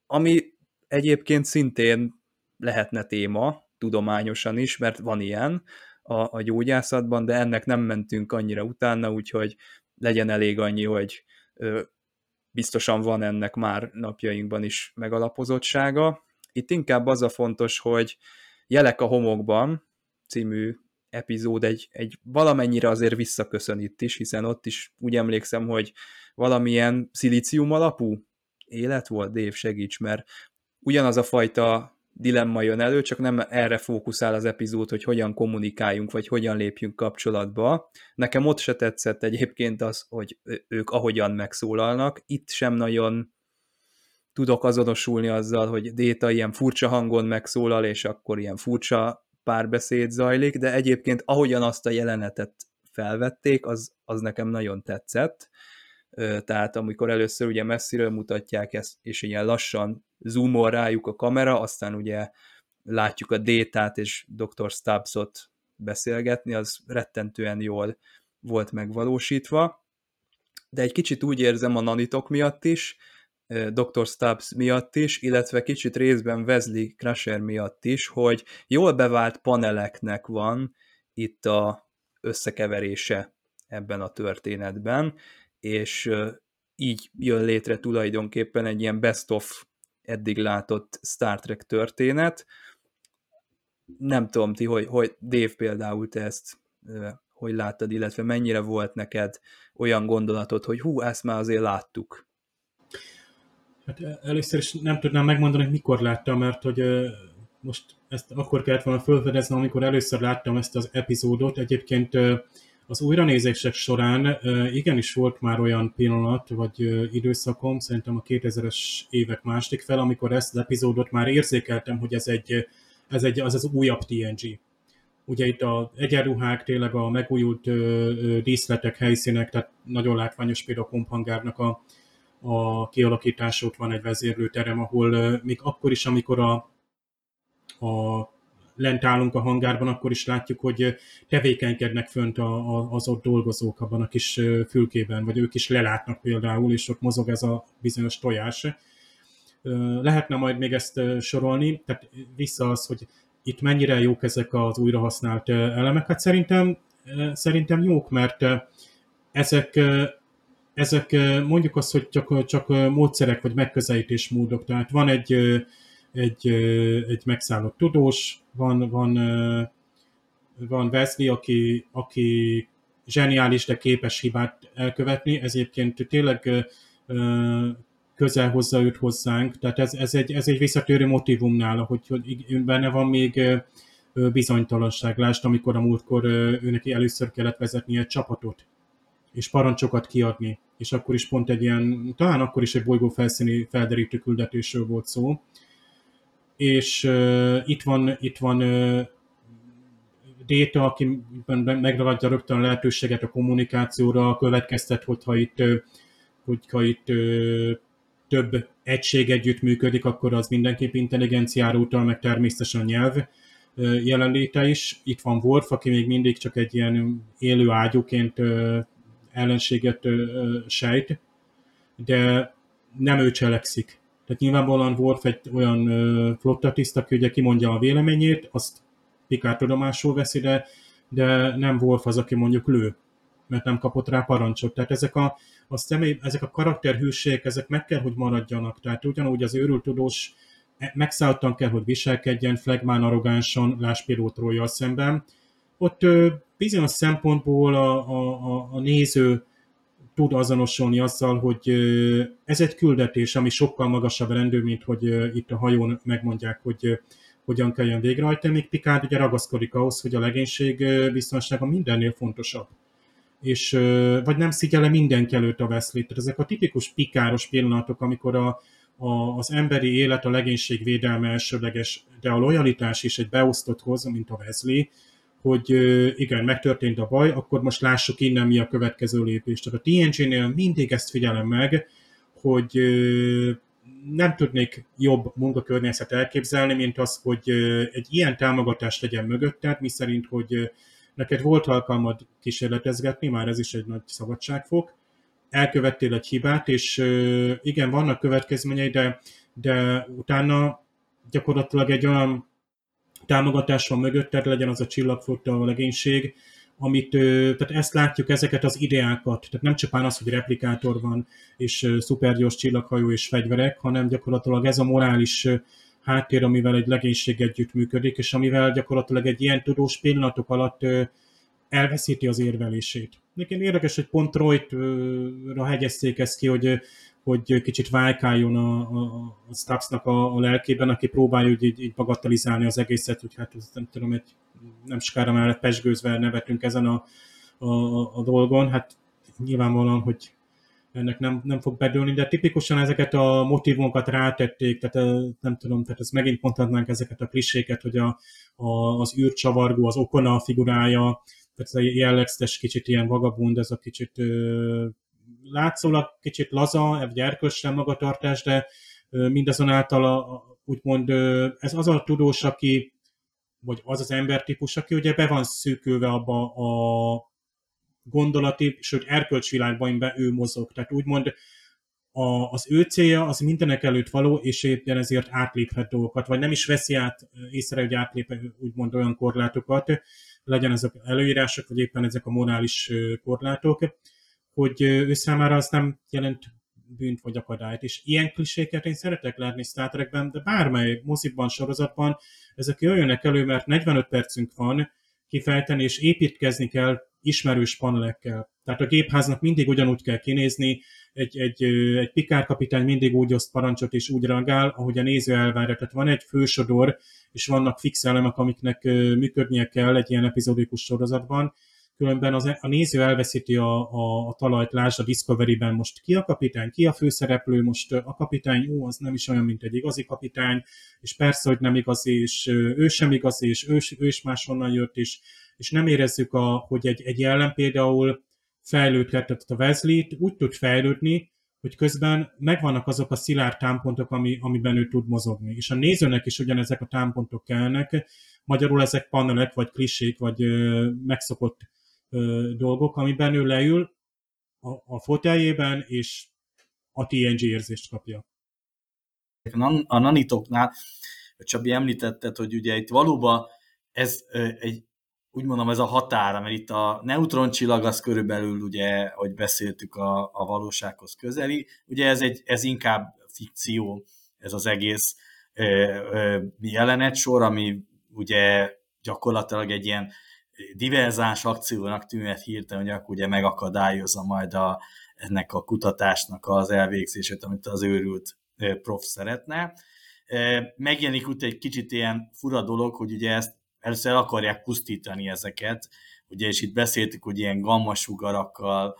ami egyébként szintén lehetne téma, tudományosan is, mert van ilyen a, a gyógyászatban, de ennek nem mentünk annyira utána, úgyhogy legyen elég annyi, hogy ö, biztosan van ennek már napjainkban is megalapozottsága. Itt inkább az a fontos, hogy Jelek a homokban című epizód egy, egy valamennyire azért visszaköszön itt is, hiszen ott is úgy emlékszem, hogy valamilyen szilícium alapú élet volt, Dave segíts, mert ugyanaz a fajta dilemma jön elő, csak nem erre fókuszál az epizód, hogy hogyan kommunikáljunk, vagy hogyan lépjünk kapcsolatba. Nekem ott se tetszett egyébként az, hogy ők ahogyan megszólalnak, itt sem nagyon tudok azonosulni azzal, hogy Déta ilyen furcsa hangon megszólal, és akkor ilyen furcsa párbeszéd zajlik, de egyébként ahogyan azt a jelenetet felvették, az, az nekem nagyon tetszett. Tehát amikor először ugye messziről mutatják ezt, és ilyen lassan zoomol rájuk a kamera, aztán ugye látjuk a Détát és Dr. Stubbsot beszélgetni, az rettentően jól volt megvalósítva. De egy kicsit úgy érzem a nanitok miatt is, Dr. Stubbs miatt is, illetve kicsit részben Wesley Crusher miatt is, hogy jól bevált paneleknek van itt a összekeverése ebben a történetben, és így jön létre tulajdonképpen egy ilyen best of eddig látott Star Trek történet. Nem tudom ti, hogy, hogy Dave például te ezt hogy láttad, illetve mennyire volt neked olyan gondolatod, hogy hú, ezt már azért láttuk. Hát először is nem tudnám megmondani, hogy mikor láttam, mert hogy most ezt akkor kellett volna felfedeznem, amikor először láttam ezt az epizódot. Egyébként az újranézések során igenis volt már olyan pillanat, vagy időszakom, szerintem a 2000-es évek második fel, amikor ezt az epizódot már érzékeltem, hogy ez egy, ez egy az az újabb TNG. Ugye itt a egyenruhák, tényleg a megújult díszletek, helyszínek, tehát nagyon látványos például a komphangárnak a, a kialakítás, ott van egy vezérlőterem, ahol még akkor is, amikor a, a lent állunk a hangárban, akkor is látjuk, hogy tevékenykednek fönt a, a, az ott dolgozók abban a kis fülkében, vagy ők is lelátnak például, és ott mozog ez a bizonyos tojás. Lehetne majd még ezt sorolni, tehát vissza az, hogy itt mennyire jók ezek az újrahasznált elemek. Hát szerintem, szerintem jók, mert ezek ezek mondjuk azt, hogy csak, csak módszerek vagy megközelítésmódok. Tehát van egy, egy, egy megszállott tudós, van, van, van Wesley, aki, aki zseniális, de képes hibát elkövetni, ez egyébként tényleg közel hozza őt hozzánk, tehát ez, ez, egy, ez egy visszatérő motivum nála, hogy, hogy benne van még bizonytalanság. Lásd, amikor a múltkor őnek először kellett vezetni egy csapatot, és parancsokat kiadni, és akkor is pont egy ilyen, talán akkor is egy bolygó felszíni felderítő küldetésről volt szó, és uh, itt van, itt van uh, Déta, aki megragadja rögtön a lehetőséget a kommunikációra, következtet, hogyha itt, hogyha itt több egység együtt működik, akkor az mindenképp intelligenciára utal, meg természetesen nyelv jelenléte is. Itt van Worf, aki még mindig csak egy ilyen élő ágyúként ellenséget sejt, de nem ő cselekszik. Tehát nyilvánvalóan Worf egy olyan flottatiszt, aki ugye kimondja a véleményét, azt Picard tudomásul veszi, de, de nem Wolf az, aki mondjuk lő, mert nem kapott rá parancsot. Tehát ezek a, a személy, ezek a karakterhűségek, ezek meg kell, hogy maradjanak. Tehát ugyanúgy az őrült tudós e, megszálltan kell, hogy viselkedjen, flagmán arrogánsan, láspilótrója szemben. Ott bizonyos szempontból a, a, a, néző tud azonosulni azzal, hogy ez egy küldetés, ami sokkal magasabb rendű, mint hogy itt a hajón megmondják, hogy hogyan kelljen végrehajtani, még Picard ugye ragaszkodik ahhoz, hogy a legénység biztonsága mindennél fontosabb. És, vagy nem szigyele mindenki előtt a veszlét. Tehát ezek a tipikus pikáros pillanatok, amikor a, a, az emberi élet, a legénység védelme elsődleges, de a lojalitás is egy beosztott mint a Wesley, hogy igen, megtörtént a baj, akkor most lássuk innen mi a következő lépés. Tehát a TNG-nél mindig ezt figyelem meg, hogy nem tudnék jobb munkakörnyezet elképzelni, mint az, hogy egy ilyen támogatást legyen mögötted, miszerint, hogy neked volt alkalmad kísérletezgetni, már ez is egy nagy szabadságfok, elkövettél egy hibát, és igen, vannak következményei, de, de utána gyakorlatilag egy olyan támogatás van mögötted, legyen az a csillagflotta, a legénység, amit, tehát ezt látjuk, ezeket az ideákat, tehát nem csupán az, hogy replikátor van, és szupergyors csillaghajó és fegyverek, hanem gyakorlatilag ez a morális háttér, amivel egy legénység együtt működik, és amivel gyakorlatilag egy ilyen tudós pillanatok alatt elveszíti az érvelését. Nekem érdekes, hogy pont Troyt-ra hegyezték ezt ki, hogy, hogy kicsit válkáljon a, a, a Stubbsnak a, a lelkében, aki próbálja így, így bagatelizálni az egészet, hogy hát ez nem tudom, egy nem sokára már pesgőzve nevetünk ezen a, a, a dolgon, hát nyilvánvalóan, hogy ennek nem, nem fog bedőlni, de tipikusan ezeket a motivumokat rátették, tehát nem tudom, tehát ezt megint mondhatnánk ezeket a kliséket, hogy a, a, az űrcsavargó, az okona figurája, tehát ez a jellegzetes kicsit ilyen vagabund, ez a kicsit ö, látszólag kicsit laza, egy erkölcsre magatartás, de mindazonáltal a, a, úgymond ez az a tudós, aki vagy az az embertípus, aki ugye be van szűkülve abba a gondolati, sőt erkölcsvilágban, amiben ő mozog. Tehát úgymond a, az ő célja az mindenek előtt való, és éppen ezért átléphet dolgokat, vagy nem is veszi át észre, hogy átlép úgymond olyan korlátokat, legyen ezek előírások, vagy éppen ezek a morális korlátok, hogy ő számára az nem jelent bűnt vagy akadályt. És ilyen kliséket én szeretek látni Star Trekben, de bármely mozikban, sorozatban ezek jöjjönek elő, mert 45 percünk van kifejteni, és építkezni kell ismerős panelekkel. Tehát a gépháznak mindig ugyanúgy kell kinézni, egy, egy, egy pikárkapitány mindig úgy oszt parancsot és úgy reagál, ahogy a néző elvárja. Tehát van egy fősodor, és vannak fix elemek, amiknek működnie kell egy ilyen epizódikus sorozatban, különben az, a néző elveszíti a, a, a talajt, lásd a Discovery-ben most ki a kapitány, ki a főszereplő, most a kapitány, ó, az nem is olyan, mint egy igazi kapitány, és persze, hogy nem igazi, és ő sem igazi, és ő, ő is máshonnan jött, és, és nem érezzük, a, hogy egy, egy jelen például fejlődhet, tehát a Wesley úgy tud fejlődni, hogy közben megvannak azok a szilárd támpontok, ami, amiben ő tud mozogni. És a nézőnek is ugyanezek a támpontok kellnek, magyarul ezek panelek, vagy klisék, vagy ö, megszokott ö, dolgok, amiben ő leül a, a foteljében, és a TNG érzést kapja. A nanitoknál, Csabi említetted, hogy ugye itt valóban ez egy, úgy mondom, ez a határa, mert itt a neutroncsillag az körülbelül, ugye, hogy beszéltük, a, a valósághoz közeli, ugye ez, egy, ez inkább fikció, ez az egész jelenetsor, ami ugye gyakorlatilag egy ilyen diverzáns akciónak tűnhet hirtelen, hogy akkor ugye megakadályozza majd a, ennek a kutatásnak az elvégzését, amit az őrült prof szeretne. Megjelenik úgy egy kicsit ilyen fura dolog, hogy ugye ezt először akarják pusztítani ezeket, ugye, és itt beszéltük, hogy ilyen gammasugarakkal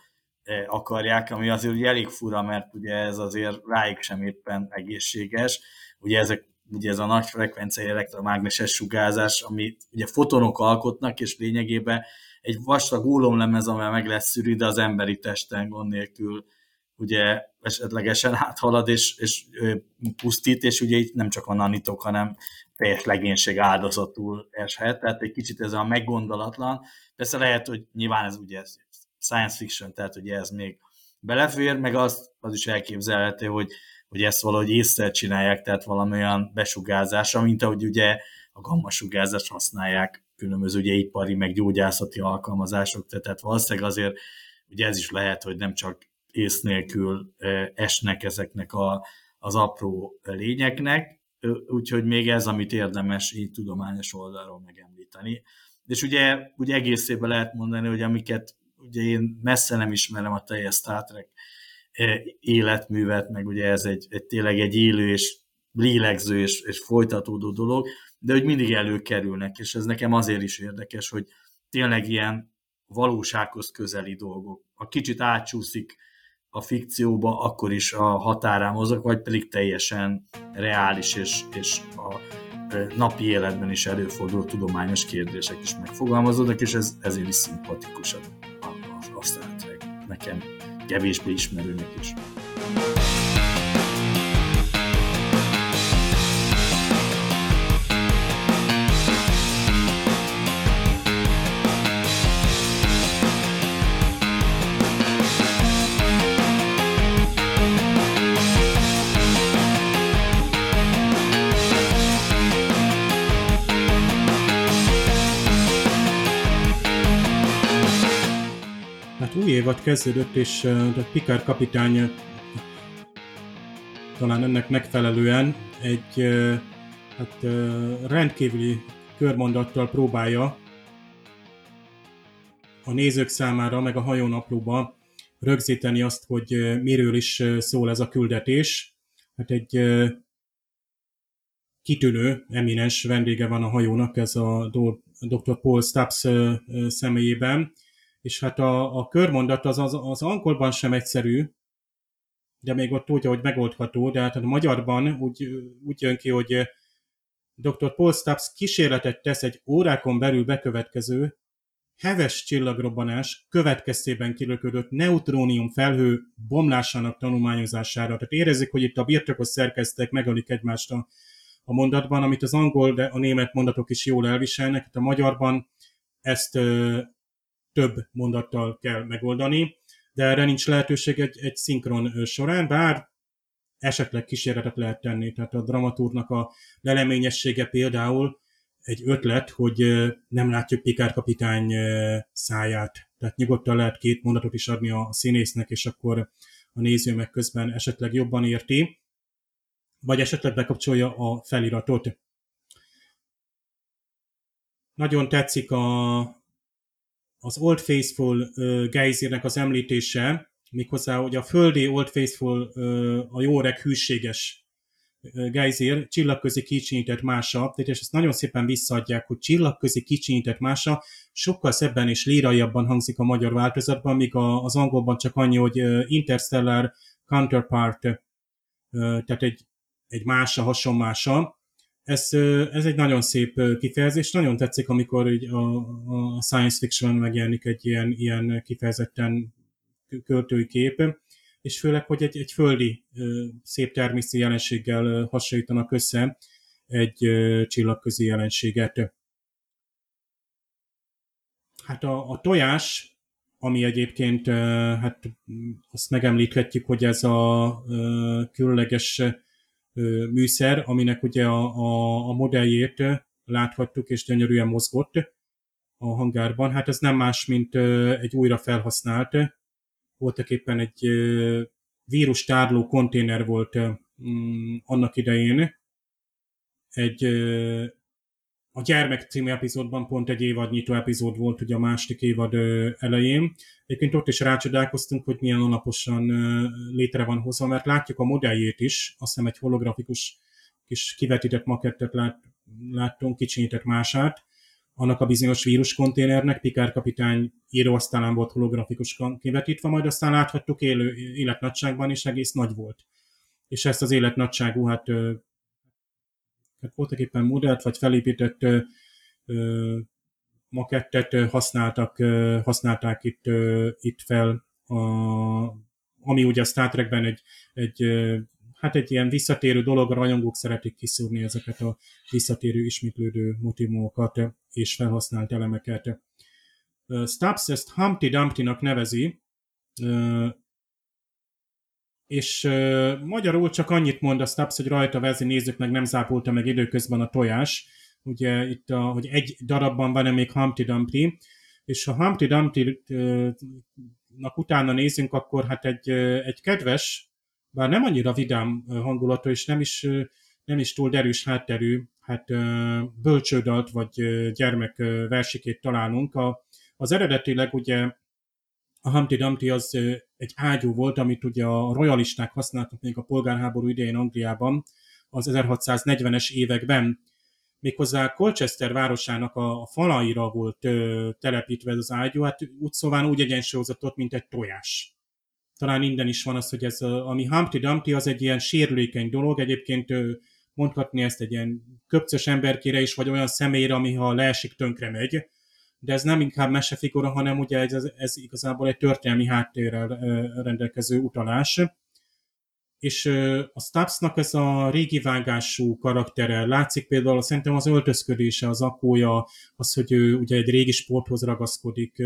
akarják, ami azért ugye elég fura, mert ugye ez azért rájuk sem éppen egészséges. Ugye ezek ugye ez a nagy frekvenciai elektromágneses sugárzás, ami ugye fotonok alkotnak, és lényegében egy vastag ólomlemez, amely meg lesz szűrű, az emberi testen gond nélkül ugye esetlegesen áthalad és, és pusztít, és ugye itt nem csak a nanitok, hanem teljes legénység áldozatul eshet, tehát egy kicsit ez a meggondolatlan. Persze lehet, hogy nyilván ez ugye ez science fiction, tehát ugye ez még belefér, meg az, az is elképzelhető, hogy, hogy ezt valahogy észre csinálják, tehát valamilyen besugárzásra, mint ahogy ugye a gamma sugárzást használják különböző ugye ipari, meg gyógyászati alkalmazások, tehát valószínűleg azért ugye ez is lehet, hogy nem csak ész nélkül esnek ezeknek a, az apró lényeknek, úgyhogy még ez, amit érdemes így tudományos oldalról megemlíteni. És ugye, ugye egészében lehet mondani, hogy amiket ugye én messze nem ismerem a teljes Star Trek életművet, meg ugye ez egy, egy tényleg egy élő és lélegző és, és folytatódó dolog, de hogy mindig előkerülnek, és ez nekem azért is érdekes, hogy tényleg ilyen valósághoz közeli dolgok. A kicsit átsúszik a fikcióba, akkor is a határán mozog, vagy pedig teljesen reális és, és a napi életben is előforduló tudományos kérdések is megfogalmazódnak, és ez ezért is szimpatikus a, a, a Star Trek. Nekem kevésbé ismerőnek is. Évad kezdődött, és a Picard kapitány talán ennek megfelelően egy hát, rendkívüli körmondattal próbálja a nézők számára, meg a hajónaplóba rögzíteni azt, hogy miről is szól ez a küldetés. Hát egy kitűnő, eminens vendége van a hajónak, ez a Dr. Paul Stubbs személyében, és hát a, a körmondat az, az, az angolban sem egyszerű, de még ott úgy, hogy megoldható, de hát a magyarban úgy, úgy jön ki, hogy dr. Paul Stubbs kísérletet tesz egy órákon belül bekövetkező heves csillagrobbanás következtében kilöködött neutrónium felhő bomlásának tanulmányozására. Tehát érezzük, hogy itt a birtokos szerkeztek megölik egymást a, a mondatban, amit az angol, de a német mondatok is jól elviselnek. Hát a magyarban ezt több mondattal kell megoldani, de erre nincs lehetőség egy, egy szinkron során, bár esetleg kísérletet lehet tenni. Tehát a dramatúrnak a leleményessége például egy ötlet, hogy nem látjuk Pikár kapitány száját. Tehát nyugodtan lehet két mondatot is adni a színésznek, és akkor a néző meg közben esetleg jobban érti, vagy esetleg bekapcsolja a feliratot. Nagyon tetszik a, az Old Faithful uh, gejzírnek az említése, méghozzá, hogy a földi Old Faithful uh, a jó reg hűséges uh, csillagközi kicsinyített mása, és ezt nagyon szépen visszaadják, hogy csillagközi kicsinyített mása sokkal szebben és líraiabban hangzik a magyar változatban, míg a, az angolban csak annyi, hogy interstellar counterpart, tehát egy, egy mása, hasonmása, ez, ez egy nagyon szép kifejezés, nagyon tetszik, amikor így a, a science fiction megjelenik egy ilyen, ilyen kifejezetten költői kép, és főleg, hogy egy, egy földi szép természeti jelenséggel hasonlítanak össze egy csillagközi jelenséget. Hát a, a tojás, ami egyébként, hát azt megemlíthetjük, hogy ez a különleges műszer, aminek ugye a, a, a modelljét láthattuk, és gyönyörűen mozgott a hangárban. Hát ez nem más, mint egy újra felhasznált, voltak éppen egy vírus tárló konténer volt mm, annak idején, egy a Gyermek című epizódban pont egy évadnyitó epizód volt ugye a második évad elején. Egyébként ott is rácsodálkoztunk, hogy milyen alaposan létre van hozva, mert látjuk a modelljét is, azt hiszem egy holografikus kis kivetített makettet lát, láttunk, kicsinyített mását, annak a bizonyos víruskonténernek, Pikár kapitány íróasztalán volt holografikus kivetítve, majd aztán láthattuk élő életnagyságban, és egész nagy volt. És ezt az életnagyságú, hát hát voltak éppen modellt, vagy felépített makettet használtak, használták itt, itt fel, a, ami ugye a Star Trekben egy, egy hát egy ilyen visszatérő dolog, a rajongók szeretik kiszúrni ezeket a visszatérő, ismétlődő motivumokat és felhasznált elemeket. Stubbs ezt Humpty Dumpty-nak nevezi, és magyarul csak annyit mond a Stubbs, hogy rajta vezi, nézzük meg, nem zápolta meg időközben a tojás, ugye itt, a, hogy egy darabban van-e még Humpty Dumpty, és ha Humpty Dumpty-nak utána nézünk, akkor hát egy, egy kedves, bár nem annyira vidám hangulatú, és nem is, nem is túl derűs hátterű, hát bölcsődalt vagy gyermek versikét találunk. A, az eredetileg ugye a Humpty Dumpty az egy ágyú volt, amit ugye a royalisták használtak még a polgárháború idején Angliában az 1640-es években. Méghozzá Colchester városának a, falaira volt telepítve ez az ágyú, hát úgy szóval úgy egyensúlyozott mint egy tojás. Talán minden is van az, hogy ez, a, ami Humpty Dumpty, az egy ilyen sérülékeny dolog, egyébként ö, mondhatni ezt egy ilyen köpcös emberkére is, vagy olyan személyre, ami ha leesik, tönkre megy de ez nem inkább mesefigura, hanem ugye ez, ez igazából egy történelmi háttérrel rendelkező utalás. És a Stubbsnak ez a régi vágású karaktere látszik például szerintem az öltözködése, az akója, az, hogy ő ugye egy régi sporthoz ragaszkodik,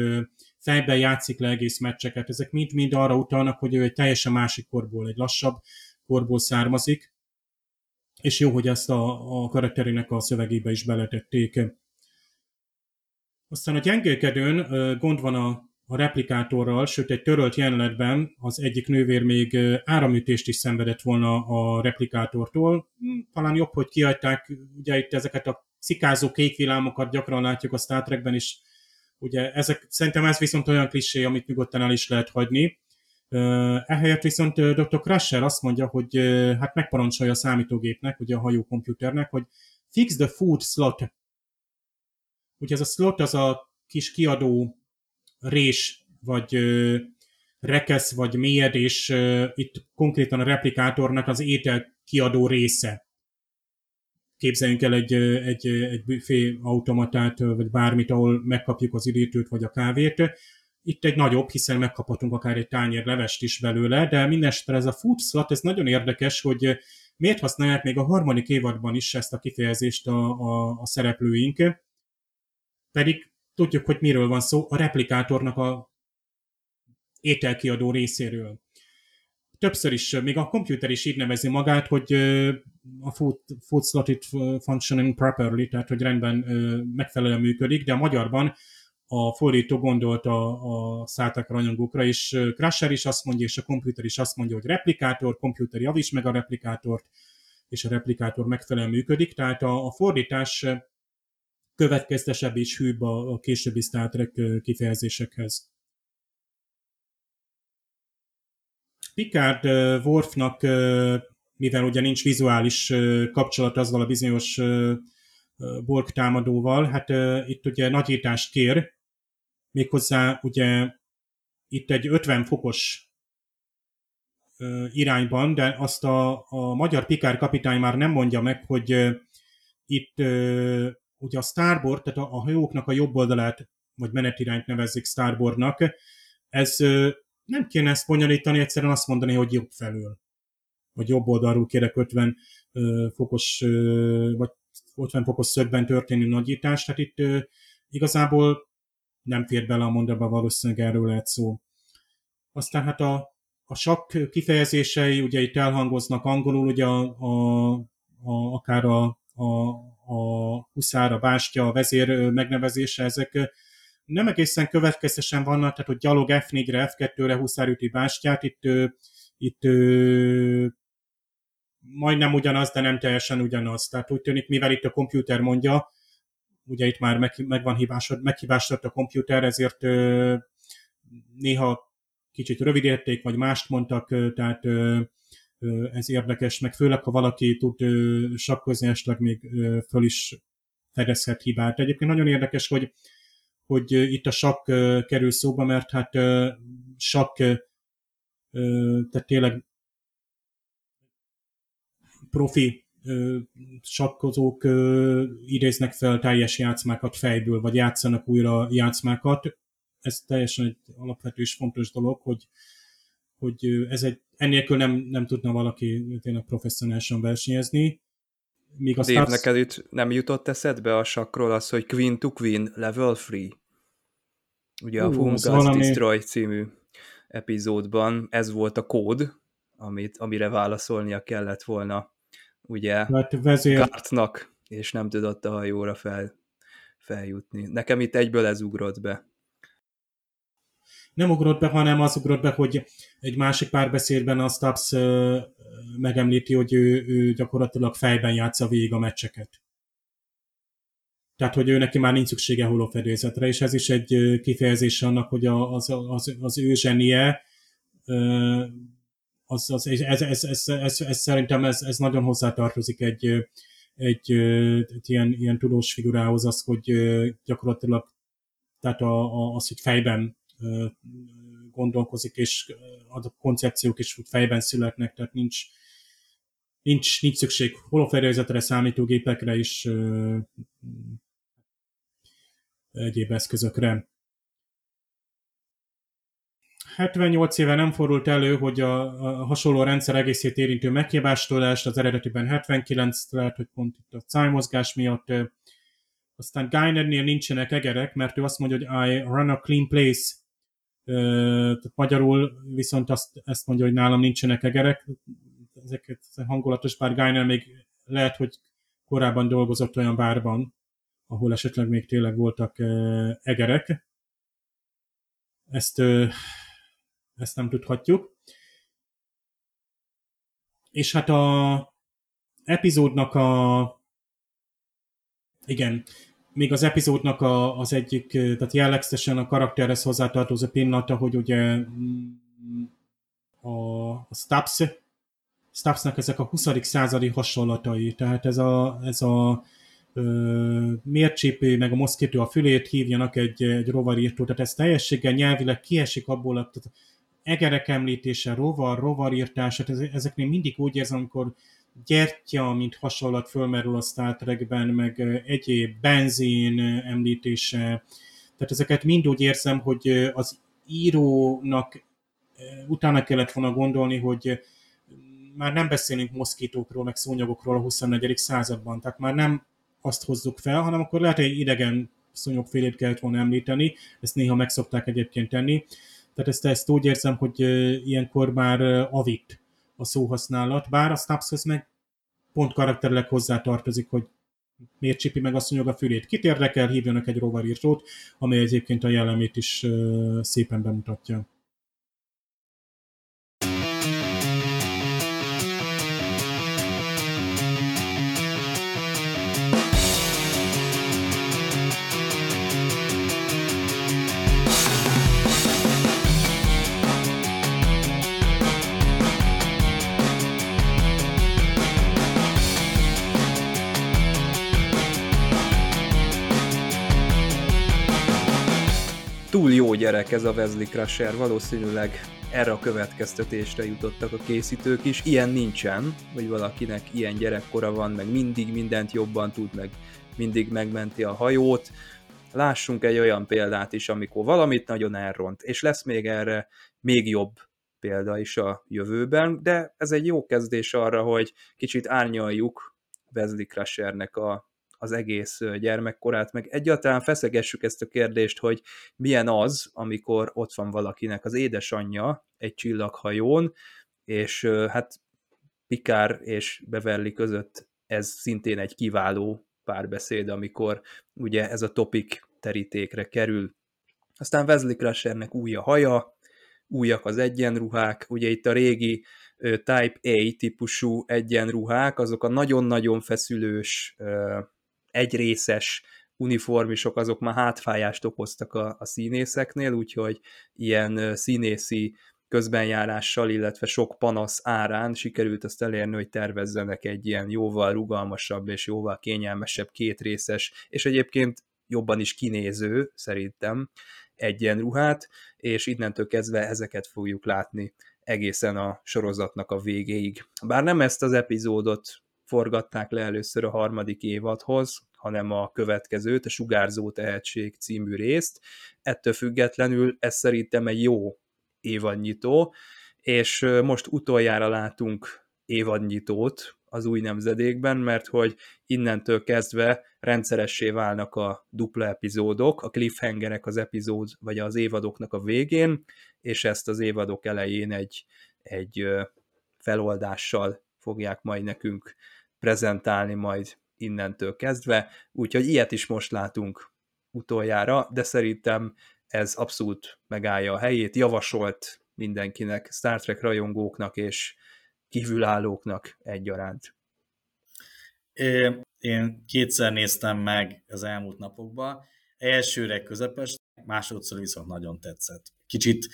fejben játszik le egész meccseket, ezek mind-mind arra utalnak, hogy ő egy teljesen másik korból, egy lassabb korból származik, és jó, hogy ezt a, a karakterének a szövegébe is beletették. Aztán a gyengélkedőn gond van a, a replikátorral, sőt egy törölt jelenetben az egyik nővér még áramütést is szenvedett volna a replikátortól. Hm, talán jobb, hogy kiadták, ugye itt ezeket a szikázó kék gyakran látjuk a Star Trekben is, ugye ezek, szerintem ez viszont olyan klisé, amit nyugodtan el is lehet hagyni. Ehelyett viszont Dr. Crusher azt mondja, hogy hát megparancsolja a számítógépnek, ugye a hajókomputernek, hogy fix the food slot Ugye ez a slot az a kis kiadó rés, vagy ö, rekesz, vagy mélyed, és ö, itt konkrétan a replikátornak az étel kiadó része. Képzeljünk el egy, egy, egy büfé automatát, vagy bármit, ahol megkapjuk az üdítőt, vagy a kávét. Itt egy nagyobb, hiszen megkaphatunk akár egy tányér levest is belőle, de mindenesetre ez a food slot, ez nagyon érdekes, hogy miért használják még a harmadik évadban is ezt a kifejezést a, a, a szereplőink pedig tudjuk, hogy miről van szó, a replikátornak a ételkiadó részéről. Többször is, még a komputer is így nevezi magát, hogy a food, food slotted functioning properly, tehát hogy rendben megfelelően működik, de a magyarban a fordító gondolt a, a szálltak ranyagokra, és Crusher is azt mondja, és a komputer is azt mondja, hogy replikátor, komputer javíts meg a replikátort, és a replikátor megfelelően működik, tehát a, a fordítás következtesebb és hűbb a, a későbbi Star Trek kifejezésekhez. Picard Worfnak, mivel ugye nincs vizuális kapcsolat azzal a bizonyos Borg támadóval, hát itt ugye nagyítást kér, méghozzá ugye itt egy 50 fokos irányban, de azt a, a magyar Pikár kapitány már nem mondja meg, hogy itt ugye a starboard, tehát a, a hajóknak a jobb oldalát, vagy menetirányt nevezik starboardnak, ez nem kéne ezt bonyolítani, egyszerűen azt mondani, hogy jobb felől. Vagy jobb oldalról kérek 50 fokos, vagy 50 fokos szögben történő nagyítás, tehát itt igazából nem fér bele a mondatba, valószínűleg erről lehet szó. Aztán hát a, a sakk kifejezései, ugye itt elhangoznak angolul, ugye a, a, a, akár a, a, a huszár, a bástya, a vezér megnevezése, ezek nem egészen következtesen vannak, tehát hogy gyalog F4-re, F2-re huszár üti bástyát, itt, itt majdnem ugyanaz, de nem teljesen ugyanaz. Tehát úgy tűnik, mivel itt a komputer mondja, ugye itt már meg, van hibásod, meghibásodott a komputer, ezért néha kicsit rövidítették, vagy mást mondtak, tehát ez érdekes, meg főleg, ha valaki tud sakkozni, esetleg még föl is fedezhet hibát. Egyébként nagyon érdekes, hogy, hogy itt a sakk kerül szóba, mert hát sakk, tehát tényleg profi sakkozók idéznek fel teljes játszmákat fejből, vagy játszanak újra játszmákat. Ez teljesen egy alapvető és fontos dolog, hogy, hogy ez egy, ennélkül nem, nem tudna valaki tényleg professzionálisan versenyezni. Míg a Dave, Stars... neked itt nem jutott eszedbe a sakról az, hogy Queen to Queen level free? Ugye a Whom Gods valami... Destroy című epizódban ez volt a kód, amit, amire válaszolnia kellett volna ugye hát vezér... Kartnak, és nem tudott a hajóra fel, feljutni. Nekem itt egyből ez ugrott be. Nem ugrott be, hanem az ugrott be, hogy egy másik párbeszédben a Stubbs megemlíti, hogy ő, ő gyakorlatilag fejben játsza végig a meccseket. Tehát, hogy ő neki már nincs szüksége holofedélzetre, és ez is egy kifejezés annak, hogy az, az, az ő zsenie az, az, ez, ez, ez, ez, ez, szerintem ez, ez nagyon hozzátartozik egy, egy, egy ilyen, ilyen tudós figurához, az, hogy gyakorlatilag tehát a, a, az, hogy fejben gondolkozik, és a koncepciók is fejben születnek, tehát nincs, nincs, nincs szükség holofedélzetre, számítógépekre és egyéb eszközökre. 78 éve nem fordult elő, hogy a, a hasonló rendszer egészét érintő meghibástolást, az eredetiben 79, lehet, hogy pont itt a szájmozgás miatt. Aztán Geinernél nincsenek egerek, mert ő azt mondja, hogy I run a clean place, tehát magyarul viszont azt, ezt mondja, hogy nálam nincsenek egerek. Ezeket hangulatos, bár Geiner még lehet, hogy korábban dolgozott olyan bárban, ahol esetleg még tényleg voltak egerek. Ezt ezt nem tudhatjuk. És hát a epizódnak a igen, még az epizódnak a, az egyik, tehát jellegzetesen a karakterhez hozzátartozó pillanata, hogy ugye mm, a, a Stubbs, Stubbsnak ezek a 20. századi hasonlatai, tehát ez a, ez a mércsépő, meg a moszkítő a fülét hívjanak egy, egy rovarírtó, tehát ez teljességgel nyelvileg kiesik abból, tehát egerek említése, rovar, rovarírtás, hát ezeknél mindig úgy érzem, amikor gyertya, mint hasonlat fölmerül a Star Trekben, meg egyéb benzin említése, tehát ezeket mind úgy érzem, hogy az írónak utána kellett volna gondolni, hogy már nem beszélünk moszkítókról, meg szúnyogokról a 24. században, tehát már nem azt hozzuk fel, hanem akkor lehet, hogy idegen szúnyogfélét kellett volna említeni, ezt néha megszokták egyébként tenni, tehát ezt, ezt úgy érzem, hogy ilyenkor már avit a szóhasználat, bár a Snapshoz meg pont karakterileg hozzá tartozik, hogy miért csipi meg a szúnyog a fülét. Kit érdekel, hívjanak egy rovarírtót, amely egyébként a jellemét is szépen bemutatja. Túl jó gyerek ez a Wesley Crusher, valószínűleg erre a következtetésre jutottak a készítők is. Ilyen nincsen, hogy valakinek ilyen gyerekkora van, meg mindig mindent jobban tud, meg mindig megmenti a hajót. Lássunk egy olyan példát is, amikor valamit nagyon elront, és lesz még erre még jobb példa is a jövőben, de ez egy jó kezdés arra, hogy kicsit árnyaljuk Wesley Crushernek a az egész gyermekkorát, meg egyáltalán feszegessük ezt a kérdést, hogy milyen az, amikor ott van valakinek az édesanyja egy csillaghajón, és hát Pikár és Beverly között ez szintén egy kiváló párbeszéd, amikor ugye ez a topik terítékre kerül. Aztán Wesley Crushernek új a haja, újak az egyenruhák, ugye itt a régi Type A típusú egyenruhák, azok a nagyon-nagyon feszülős egyrészes uniformisok azok már hátfájást okoztak a, a színészeknél, úgyhogy ilyen színészi közbenjárással, illetve sok panasz árán sikerült azt elérni, hogy tervezzenek egy ilyen jóval rugalmasabb és jóval kényelmesebb kétrészes, és egyébként jobban is kinéző, szerintem, egyenruhát, és innentől kezdve ezeket fogjuk látni egészen a sorozatnak a végéig. Bár nem ezt az epizódot forgatták le először a harmadik évadhoz, hanem a következőt, a Sugárzó Tehetség című részt. Ettől függetlenül ez szerintem egy jó évadnyitó, és most utoljára látunk évadnyitót az új nemzedékben, mert hogy innentől kezdve rendszeressé válnak a dupla epizódok, a cliffhangerek az epizód, vagy az évadoknak a végén, és ezt az évadok elején egy, egy feloldással fogják majd nekünk prezentálni majd innentől kezdve, úgyhogy ilyet is most látunk utoljára, de szerintem ez abszolút megállja a helyét, javasolt mindenkinek, Star Trek rajongóknak és kívülállóknak egyaránt. Én kétszer néztem meg az elmúlt napokban, elsőre közepes, másodszor viszont nagyon tetszett. Kicsit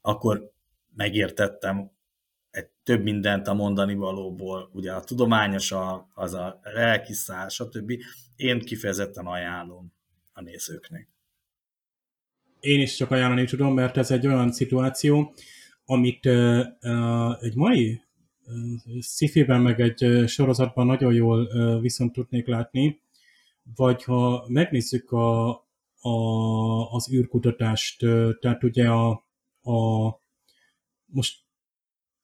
akkor megértettem egy több mindent a mondani valóból, ugye a tudományos, a, az a lelkiszál, stb. Én kifejezetten ajánlom a nézőknek. Én is csak ajánlani tudom, mert ez egy olyan szituáció, amit uh, uh, egy mai uh, sci-fi-ben, meg egy sorozatban nagyon jól uh, viszont tudnék látni, vagy ha megnézzük a, a, az űrkutatást, uh, tehát ugye a, a most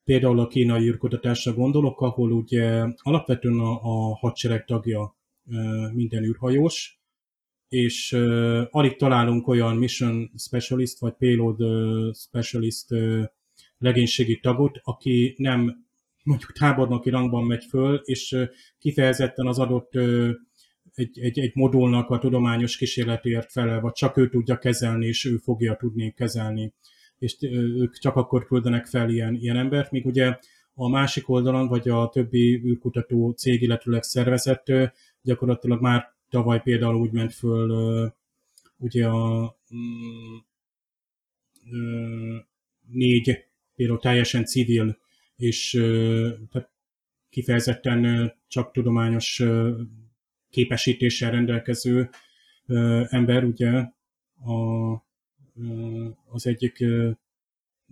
például a kínai űrkutatásra gondolok, ahol ugye alapvetően a, a hadsereg tagja minden űrhajós, és alig találunk olyan mission specialist vagy payload specialist legénységi tagot, aki nem mondjuk tábornoki rangban megy föl, és kifejezetten az adott egy, egy, egy modulnak a tudományos kísérletért felel, vagy csak ő tudja kezelni, és ő fogja tudni kezelni és ők csak akkor küldenek fel ilyen, ilyen embert, míg ugye a másik oldalon, vagy a többi űrkutató cég, illetőleg szervezet gyakorlatilag már tavaly például úgy ment föl ugye a mm, négy például teljesen civil és tehát kifejezetten csak tudományos képesítéssel rendelkező ember, ugye a az egyik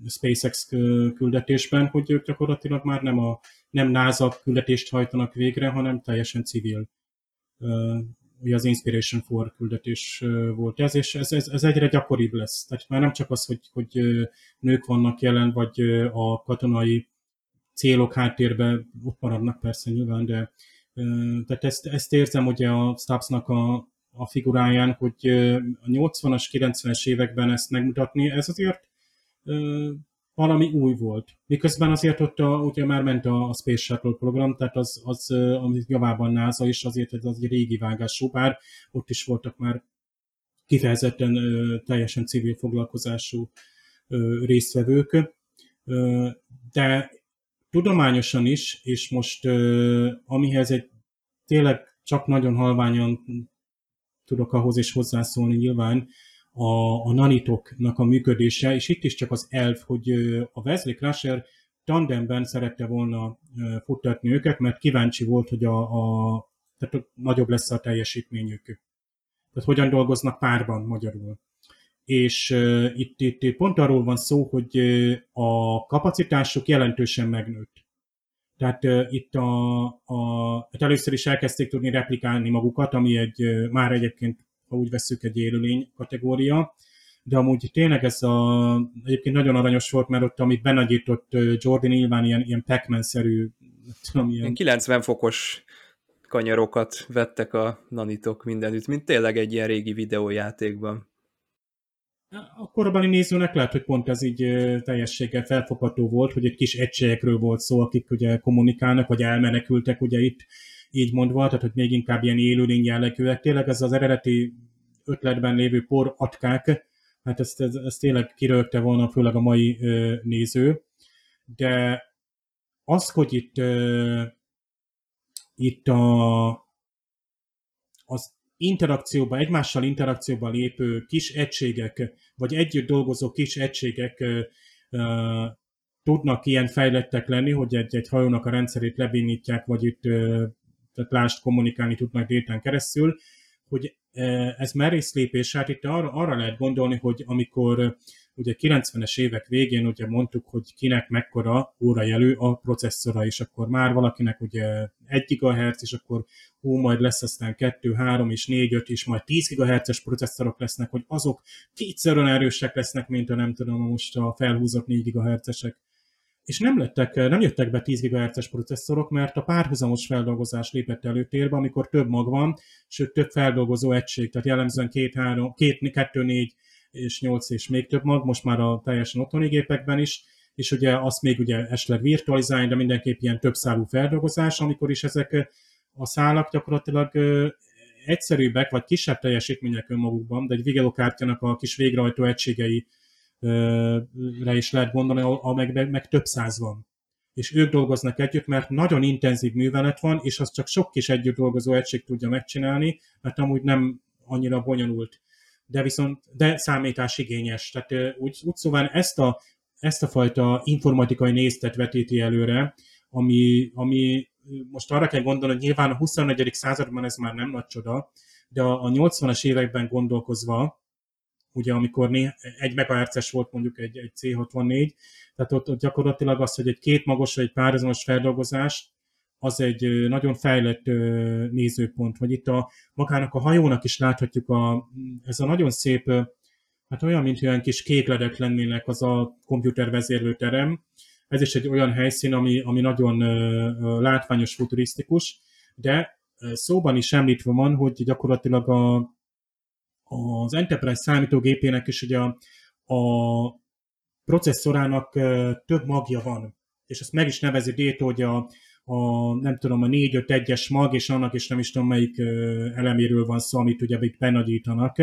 SpaceX küldetésben, hogy ők gyakorlatilag már nem, a, nem NASA küldetést hajtanak végre, hanem teljesen civil. Ugye az Inspiration 4 küldetés volt ez, és ez, ez, ez egyre gyakoribb lesz. Tehát már nem csak az, hogy, hogy nők vannak jelen, vagy a katonai célok háttérben ott maradnak persze nyilván, de tehát ezt, ezt érzem ugye a Stubbsnak a, a figuráján, hogy a 80-as, 90-es években ezt megmutatni, ez azért valami új volt. Miközben azért ott a, ugye már ment a, a Space Shuttle program, tehát az, az amit javában NASA is, azért ez az egy régi vágású, bár ott is voltak már kifejezetten teljesen civil foglalkozású résztvevők. De tudományosan is, és most amihez egy tényleg csak nagyon halványan tudok ahhoz is hozzászólni nyilván, a, a nanitoknak a működése, és itt is csak az elf, hogy a Wesley Crusher tandemben szerette volna futtatni őket, mert kíváncsi volt, hogy a, a tehát nagyobb lesz a teljesítményük. Tehát hogyan dolgoznak párban magyarul. És uh, itt, itt pont arról van szó, hogy a kapacitásuk jelentősen megnőtt. Tehát uh, itt a, a, hát először is elkezdték tudni replikálni magukat, ami egy uh, már egyébként, ha úgy veszük, egy élőlény kategória, de amúgy tényleg ez a, egyébként nagyon aranyos volt, mert ott, amit benagyított Jordan, nyilván ilyen, ilyen Pac-Man-szerű, tudom, ilyen... 90 fokos kanyarokat vettek a nanitok mindenütt, mint tényleg egy ilyen régi videójátékban. A korabeli nézőnek lehet, hogy pont ez így teljességgel felfogható volt, hogy egy kis egységekről volt szó, akik ugye kommunikálnak, vagy elmenekültek ugye itt így mondva, tehát hogy még inkább ilyen élőlény jellegűek. Tényleg ez az eredeti ötletben lévő por atkák, hát ezt, ezt, ezt tényleg kirögte volna, főleg a mai ö, néző. De az, hogy itt, ö, itt a, az interakcióba, egymással interakcióba lépő kis egységek, vagy együtt dolgozó kis egységek tudnak ilyen fejlettek lenni, hogy egy, egy hajónak a rendszerét lebénítják, vagy itt tehát lást kommunikálni tudnak déten keresztül, hogy ez merész lépés, hát itt arra, arra lehet gondolni, hogy amikor ugye 90-es évek végén ugye mondtuk, hogy kinek mekkora órajelő a processzora, és akkor már valakinek ugye 1 GHz, és akkor hú, majd lesz aztán 2, 3 és 4, 5 és majd 10 GHz-es processzorok lesznek, hogy azok kétszer olyan erősek lesznek, mint a nem tudom, most a felhúzott 4 GHz-esek és nem, lettek, nem jöttek be 10 GHz-es processzorok, mert a párhuzamos feldolgozás lépett előtérbe, amikor több mag van, sőt több feldolgozó egység, tehát jellemzően 2, 3, 2, 2 4 és 8 és még több mag, most már a teljesen otthoni gépekben is, és ugye azt még ugye esetleg virtualizálni, de mindenképp ilyen több szálú feldolgozás, amikor is ezek a szálak gyakorlatilag egyszerűbbek, vagy kisebb teljesítmények önmagukban, de egy videokártyának a kis végrehajtó egységei re is lehet gondolni, amelyekben meg több száz van. És ők dolgoznak együtt, mert nagyon intenzív művelet van, és az csak sok kis együtt dolgozó egység tudja megcsinálni, mert amúgy nem annyira bonyolult. De viszont, de számítás igényes. Tehát úgy, úgy szóval ezt a, ezt a fajta informatikai néztet vetíti előre, ami, ami most arra kell gondolni, hogy nyilván a 24. században ez már nem nagy csoda, de a, a 80-as években gondolkozva, ugye amikor né, egy megahertzes volt mondjuk egy, egy C64, tehát ott, ott gyakorlatilag az, hogy egy két magos vagy egy párhuzamos feldolgozás, az egy nagyon fejlett nézőpont, vagy itt a magának a hajónak is láthatjuk, a, ez a nagyon szép, hát olyan, mint olyan kis kékledek lennének az a komputer vezérlőterem, ez is egy olyan helyszín, ami, ami nagyon látványos, futurisztikus, de szóban is említve van, hogy gyakorlatilag a, az Enterprise számítógépének is ugye a, a processzorának több magja van, és ezt meg is nevezi Déto, hogy a, a, nem tudom, a 4-5-1-es mag, és annak is nem is tudom melyik eleméről van szó, amit ugye itt benagyítanak,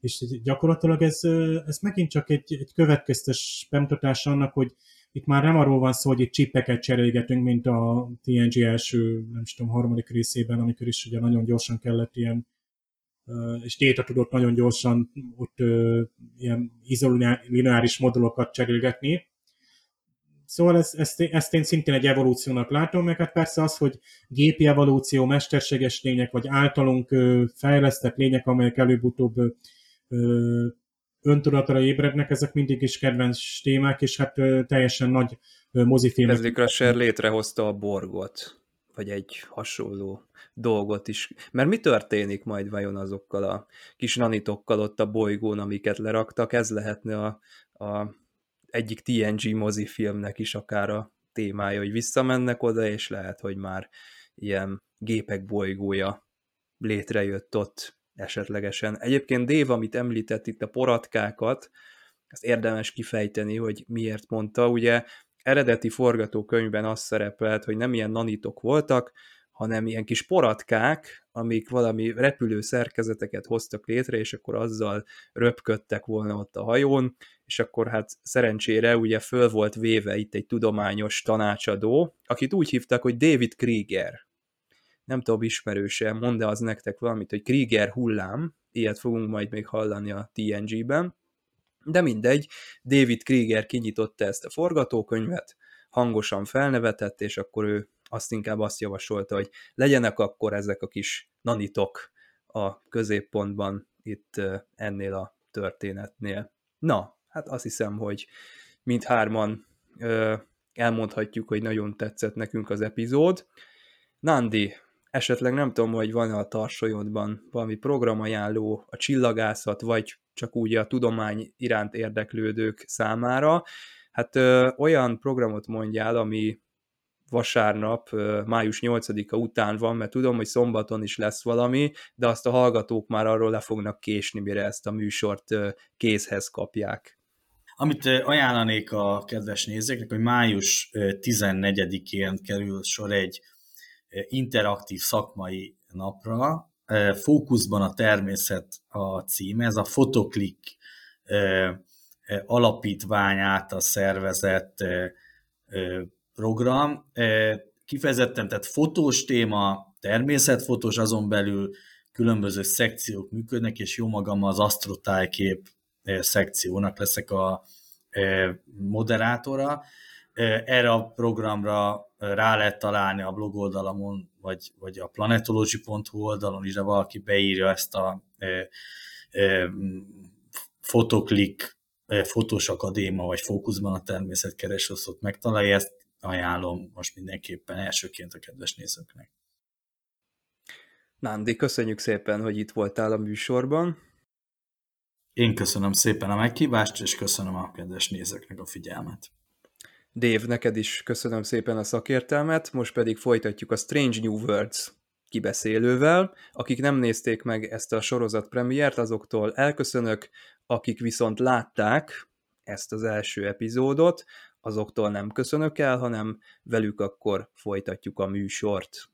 és gyakorlatilag ez, ez megint csak egy, egy következtes bemutatás annak, hogy itt már nem arról van szó, hogy itt csipeket cserélgetünk, mint a TNG első, nem is tudom, harmadik részében, amikor is ugye nagyon gyorsan kellett ilyen és Déta tudott nagyon gyorsan ott ilyen izolináris modulokat cserélgetni. Szóval ezt, ezt, ezt én szintén egy evolúciónak látom, meg hát persze az, hogy gépi evolúció, mesterséges lények, vagy általunk fejlesztett lények, amelyek előbb-utóbb öntudatra ébrednek, ezek mindig is kedvenc témák, és hát teljesen nagy mozifilmek. Ezért Crusher létrehozta a borgot, vagy egy hasonló dolgot is. Mert mi történik majd vajon azokkal a kis nanitokkal ott a bolygón, amiket leraktak? Ez lehetne a, a egyik TNG mozifilmnek is akár a témája, hogy visszamennek oda, és lehet, hogy már ilyen gépek bolygója létrejött ott esetlegesen. Egyébként Dév, amit említett itt a poratkákat, ezt érdemes kifejteni, hogy miért mondta. Ugye eredeti forgatókönyvben az szerepelt, hogy nem ilyen nanitok voltak, hanem ilyen kis poratkák, amik valami repülő szerkezeteket hoztak létre, és akkor azzal röpködtek volna ott a hajón, és akkor hát szerencsére ugye föl volt véve itt egy tudományos tanácsadó, akit úgy hívtak, hogy David Krieger. Nem tudom, ismerőse, mondd az nektek valamit, hogy Krieger hullám, ilyet fogunk majd még hallani a TNG-ben, de mindegy, David Krieger kinyitotta ezt a forgatókönyvet, hangosan felnevetett, és akkor ő azt inkább azt javasolta, hogy legyenek akkor ezek a kis nanitok a középpontban itt ennél a történetnél. Na, hát azt hiszem, hogy mindhárman elmondhatjuk, hogy nagyon tetszett nekünk az epizód. Nandi, esetleg nem tudom, hogy van a tarsolyodban valami programajánló a csillagászat, vagy csak úgy a tudomány iránt érdeklődők számára. Hát ö, olyan programot mondjál, ami vasárnap, május 8-a után van, mert tudom, hogy szombaton is lesz valami, de azt a hallgatók már arról le fognak késni, mire ezt a műsort kézhez kapják. Amit ajánlanék a kedves nézőknek, hogy május 14-én kerül sor egy interaktív szakmai napra, fókuszban a természet a címe, ez a Fotoklik alapítvány által szervezett program, kifejezetten, tehát fotós téma, természetfotós, azon belül különböző szekciók működnek, és jó magam az astrotájkép szekciónak leszek a moderátora. Erre a programra rá lehet találni a blog oldalamon, vagy, vagy a planetology.hu oldalon is, de valaki beírja ezt a fotoklik Fotós Akadéma vagy Fókuszban a természetkeresőszót megtalálja, ezt ajánlom most mindenképpen elsőként a kedves nézőknek. Nándi, köszönjük szépen, hogy itt voltál a műsorban. Én köszönöm szépen a meghívást, és köszönöm a kedves nézőknek a figyelmet. Dave, neked is köszönöm szépen a szakértelmet, most pedig folytatjuk a Strange New Words kibeszélővel. Akik nem nézték meg ezt a sorozat premiért, azoktól elköszönök, akik viszont látták ezt az első epizódot, azoktól nem köszönök el, hanem velük akkor folytatjuk a műsort.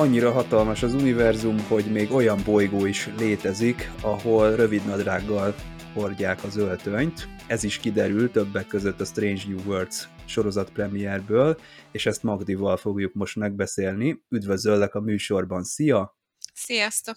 Annyira hatalmas az univerzum, hogy még olyan bolygó is létezik, ahol rövid nadrággal hordják az öltönyt. Ez is kiderül többek között a Strange New Worlds sorozat premierből, és ezt Magdival fogjuk most megbeszélni. Üdvözöllek a műsorban, szia! Sziasztok!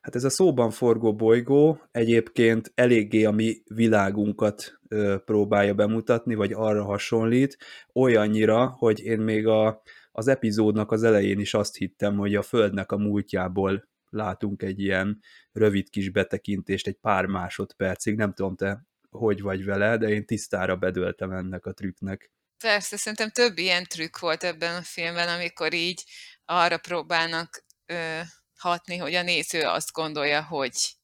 Hát ez a szóban forgó bolygó egyébként eléggé a mi világunkat ö, próbálja bemutatni, vagy arra hasonlít, olyannyira, hogy én még a az epizódnak az elején is azt hittem, hogy a Földnek a múltjából látunk egy ilyen rövid kis betekintést, egy pár másodpercig, nem tudom te hogy vagy vele, de én tisztára bedöltem ennek a trükknek. Persze, szerintem több ilyen trükk volt ebben a filmben, amikor így arra próbálnak ö, hatni, hogy a néző azt gondolja, hogy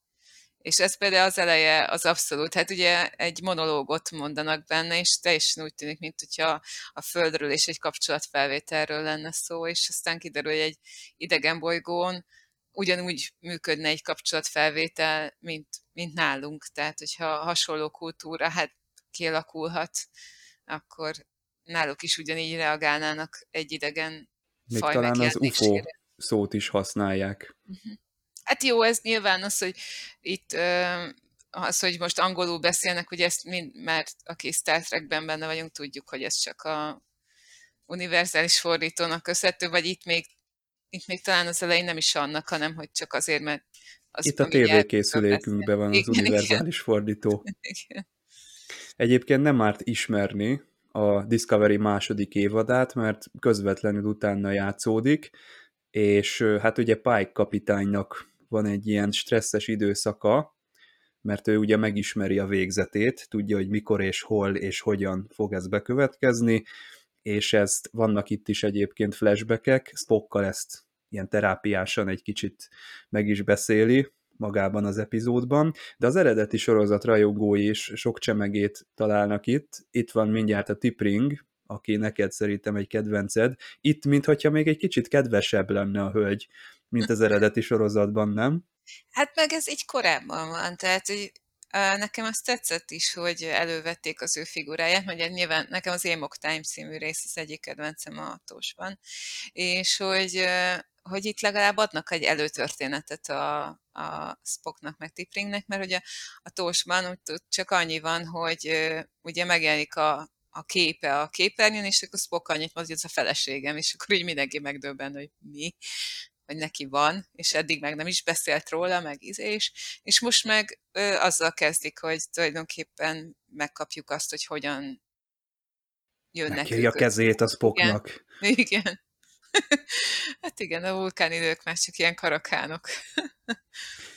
és ez például az eleje az abszolút, hát ugye egy monológot mondanak benne, és teljesen úgy tűnik, mint hogyha a Földről és egy kapcsolatfelvételről lenne szó, és aztán kiderül, hogy egy idegen bolygón ugyanúgy működne egy kapcsolatfelvétel, mint, mint nálunk. Tehát, hogyha hasonló kultúra hát kialakulhat, akkor náluk is ugyanígy reagálnának egy idegen Még faj talán az UFO szót is használják. Uh-huh. Hát jó, ez nyilván az, hogy itt az, hogy most angolul beszélnek, hogy ezt mind, mert aki Star Trekben benne vagyunk, tudjuk, hogy ez csak a univerzális fordítónak köszönhető, vagy itt még, itt még talán az elején nem is annak, hanem hogy csak azért, mert az Itt a tévékészülékünkben van az igen, univerzális igen. fordító. Igen. Egyébként nem árt ismerni a Discovery második évadát, mert közvetlenül utána játszódik, és hát ugye Pike kapitánynak van egy ilyen stresszes időszaka, mert ő ugye megismeri a végzetét, tudja, hogy mikor és hol és hogyan fog ez bekövetkezni, és ezt vannak itt is egyébként flashbackek, Spockkal ezt ilyen terápiásan egy kicsit meg is beszéli magában az epizódban, de az eredeti sorozat rajongói is sok csemegét találnak itt. Itt van mindjárt a Tipring, aki neked szerintem egy kedvenced. Itt, mintha még egy kicsit kedvesebb lenne a hölgy, mint az eredeti sorozatban, nem? Hát meg ez így korábban van, tehát hogy Nekem azt tetszett is, hogy elővették az ő figuráját, mert nyilván nekem az Amok Time című rész az egyik kedvencem a Tósban, és hogy, hogy itt legalább adnak egy előtörténetet a, a Spocknak, meg Tipringnek, mert ugye a Tósban úgy csak annyi van, hogy ugye megjelenik a, a képe a képernyőn, és akkor Spock annyit mond, hogy ez a feleségem, és akkor így mindenki megdöbben, hogy mi hogy neki van, és eddig meg nem is beszélt róla, meg izé is, és most meg ö, azzal kezdik, hogy tulajdonképpen megkapjuk azt, hogy hogyan jönnek Megkéri a kezét a Spocknak. Igen. igen. hát igen, a vulkánidők már csak ilyen karakánok.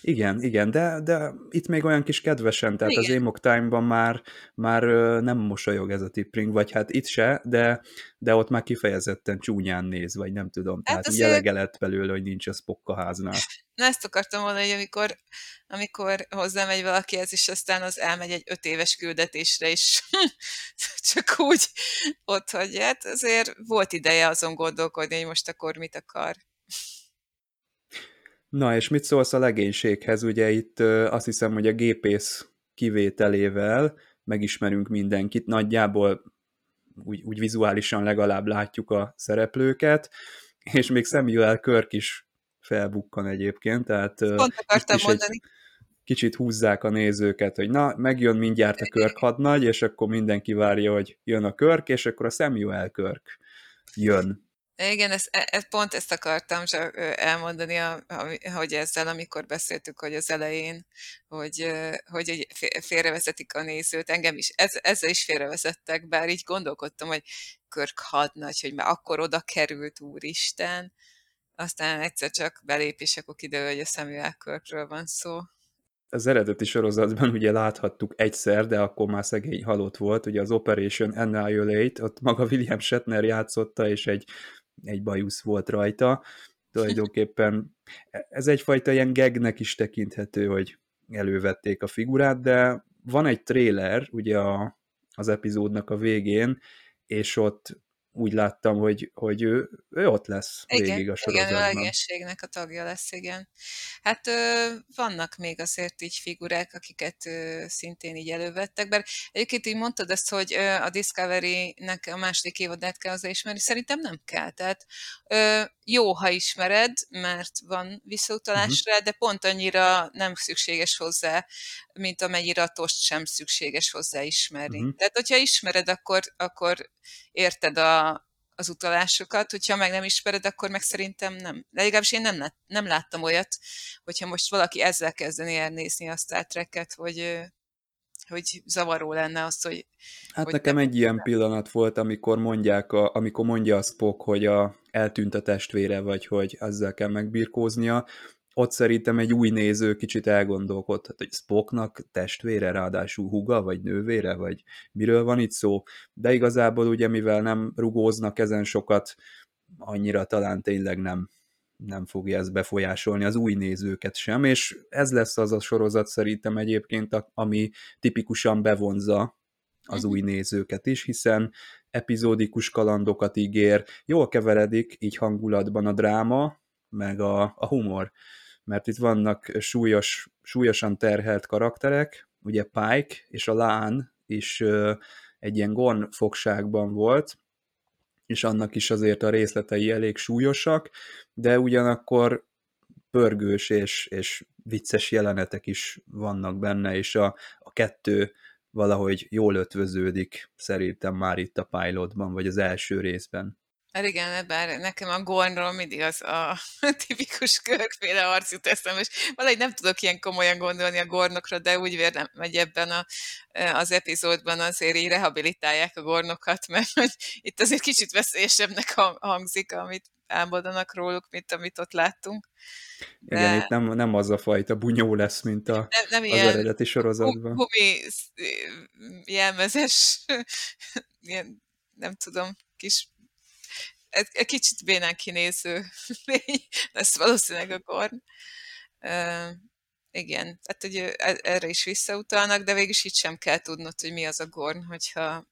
Igen, igen, de, de itt még olyan kis kedvesen, tehát igen. az Amok Time-ban már, már nem mosolyog ez a tipping, vagy hát itt se, de, de ott már kifejezetten csúnyán néz, vagy nem tudom, hát tehát azért... elege lett belőle, hogy nincs a Spock a háznál. Na ezt akartam volna, hogy amikor, amikor hozzámegy valakihez, és aztán az elmegy egy öt éves küldetésre, és csak úgy ott hagyja. Hát azért volt ideje azon gondolkodni, hogy most akkor mit akar. Na, és mit szólsz a legénységhez? Ugye itt azt hiszem, hogy a gépész kivételével megismerünk mindenkit, nagyjából úgy, úgy vizuálisan legalább látjuk a szereplőket, és még Samuel Kirk is felbukkan egyébként, tehát Pont akartam mondani. Kicsit húzzák a nézőket, hogy na, megjön mindjárt a Körk hadnagy, és akkor mindenki várja, hogy jön a Körk, és akkor a Samuel Körk jön. Igen, ezt, e, ezt, pont ezt akartam csak elmondani, hogy ezzel, amikor beszéltük, hogy az elején, hogy, hogy félrevezetik a nézőt, engem is, ez, ezzel is félrevezettek, bár így gondolkodtam, hogy Körk hadnagy, hogy már akkor oda került, úristen, aztán egyszer csak belép, és akkor kiderül, hogy a Samuel Körkről van szó az eredeti sorozatban ugye láthattuk egyszer, de akkor már szegény halott volt, ugye az Operation Annihilate, ott maga William Shatner játszotta, és egy, egy bajusz volt rajta. Tulajdonképpen ez egyfajta ilyen gegnek is tekinthető, hogy elővették a figurát, de van egy trailer ugye a, az epizódnak a végén, és ott úgy láttam, hogy, hogy ő, ő ott lesz igen, végig a sorozatban. Igen, a legénységnek a tagja lesz, igen. Hát ö, vannak még azért így figurák, akiket ö, szintén így elővettek, bár egyébként így mondtad ezt, hogy ö, a Discovery-nek a második évadát kell az ismerni, szerintem nem kell. Tehát ö, jó, ha ismered, mert van visszautalásra, uh-huh. de pont annyira nem szükséges hozzá, mint amennyire a tost sem szükséges hozzá ismerni. Uh-huh. Tehát, hogyha ismered, akkor, akkor érted a, az utalásokat, hogyha meg nem ismered, akkor meg szerintem nem. De legalábbis én nem, lát, nem láttam olyat, hogyha most valaki ezzel kezdeni elnézni a Star Trek-et, hogy, hogy zavaró lenne az, hogy... Hát hogy nekem egy ilyen pillanat volt, amikor mondják, a, amikor mondja a Spock, hogy a, eltűnt a testvére, vagy hogy ezzel kell megbirkóznia, ott szerintem egy új néző kicsit elgondolkodhat, hogy Spocknak testvére, ráadásul huga, vagy nővére, vagy miről van itt szó, de igazából ugye, mivel nem rugóznak ezen sokat, annyira talán tényleg nem, nem fogja ez befolyásolni az új nézőket sem, és ez lesz az a sorozat szerintem egyébként, ami tipikusan bevonza az új nézőket is, hiszen epizódikus kalandokat ígér, jól keveredik így hangulatban a dráma, meg a, a humor mert itt vannak súlyos, súlyosan terhelt karakterek, ugye Pike és a Lán is egy ilyen gon fogságban volt, és annak is azért a részletei elég súlyosak, de ugyanakkor pörgős és, és vicces jelenetek is vannak benne, és a, a kettő valahogy jól ötvöződik szerintem már itt a pilotban, vagy az első részben. Hát igen, bár nekem a Gornról mindig az a tipikus körkféle arc jut eszembe, és valahogy nem tudok ilyen komolyan gondolni a Gornokra, de úgy vélem, hogy ebben a, az epizódban azért így rehabilitálják a Gornokat, mert hogy itt azért kicsit veszélyesebbnek hangzik, amit elmondanak róluk, mint amit ott láttunk. De... Igen, itt nem, nem az a fajta bunyó lesz, mint a, nem, nem az ilyen eredeti sorozatban. Gumi jelmezes, ilyen, nem tudom, kis egy kicsit bénán kinéző lény lesz valószínűleg a Gorn. Uh, igen, tehát hogy e, erre is visszautalnak, de végül itt sem kell tudnod, hogy mi az a Gorn, hogyha,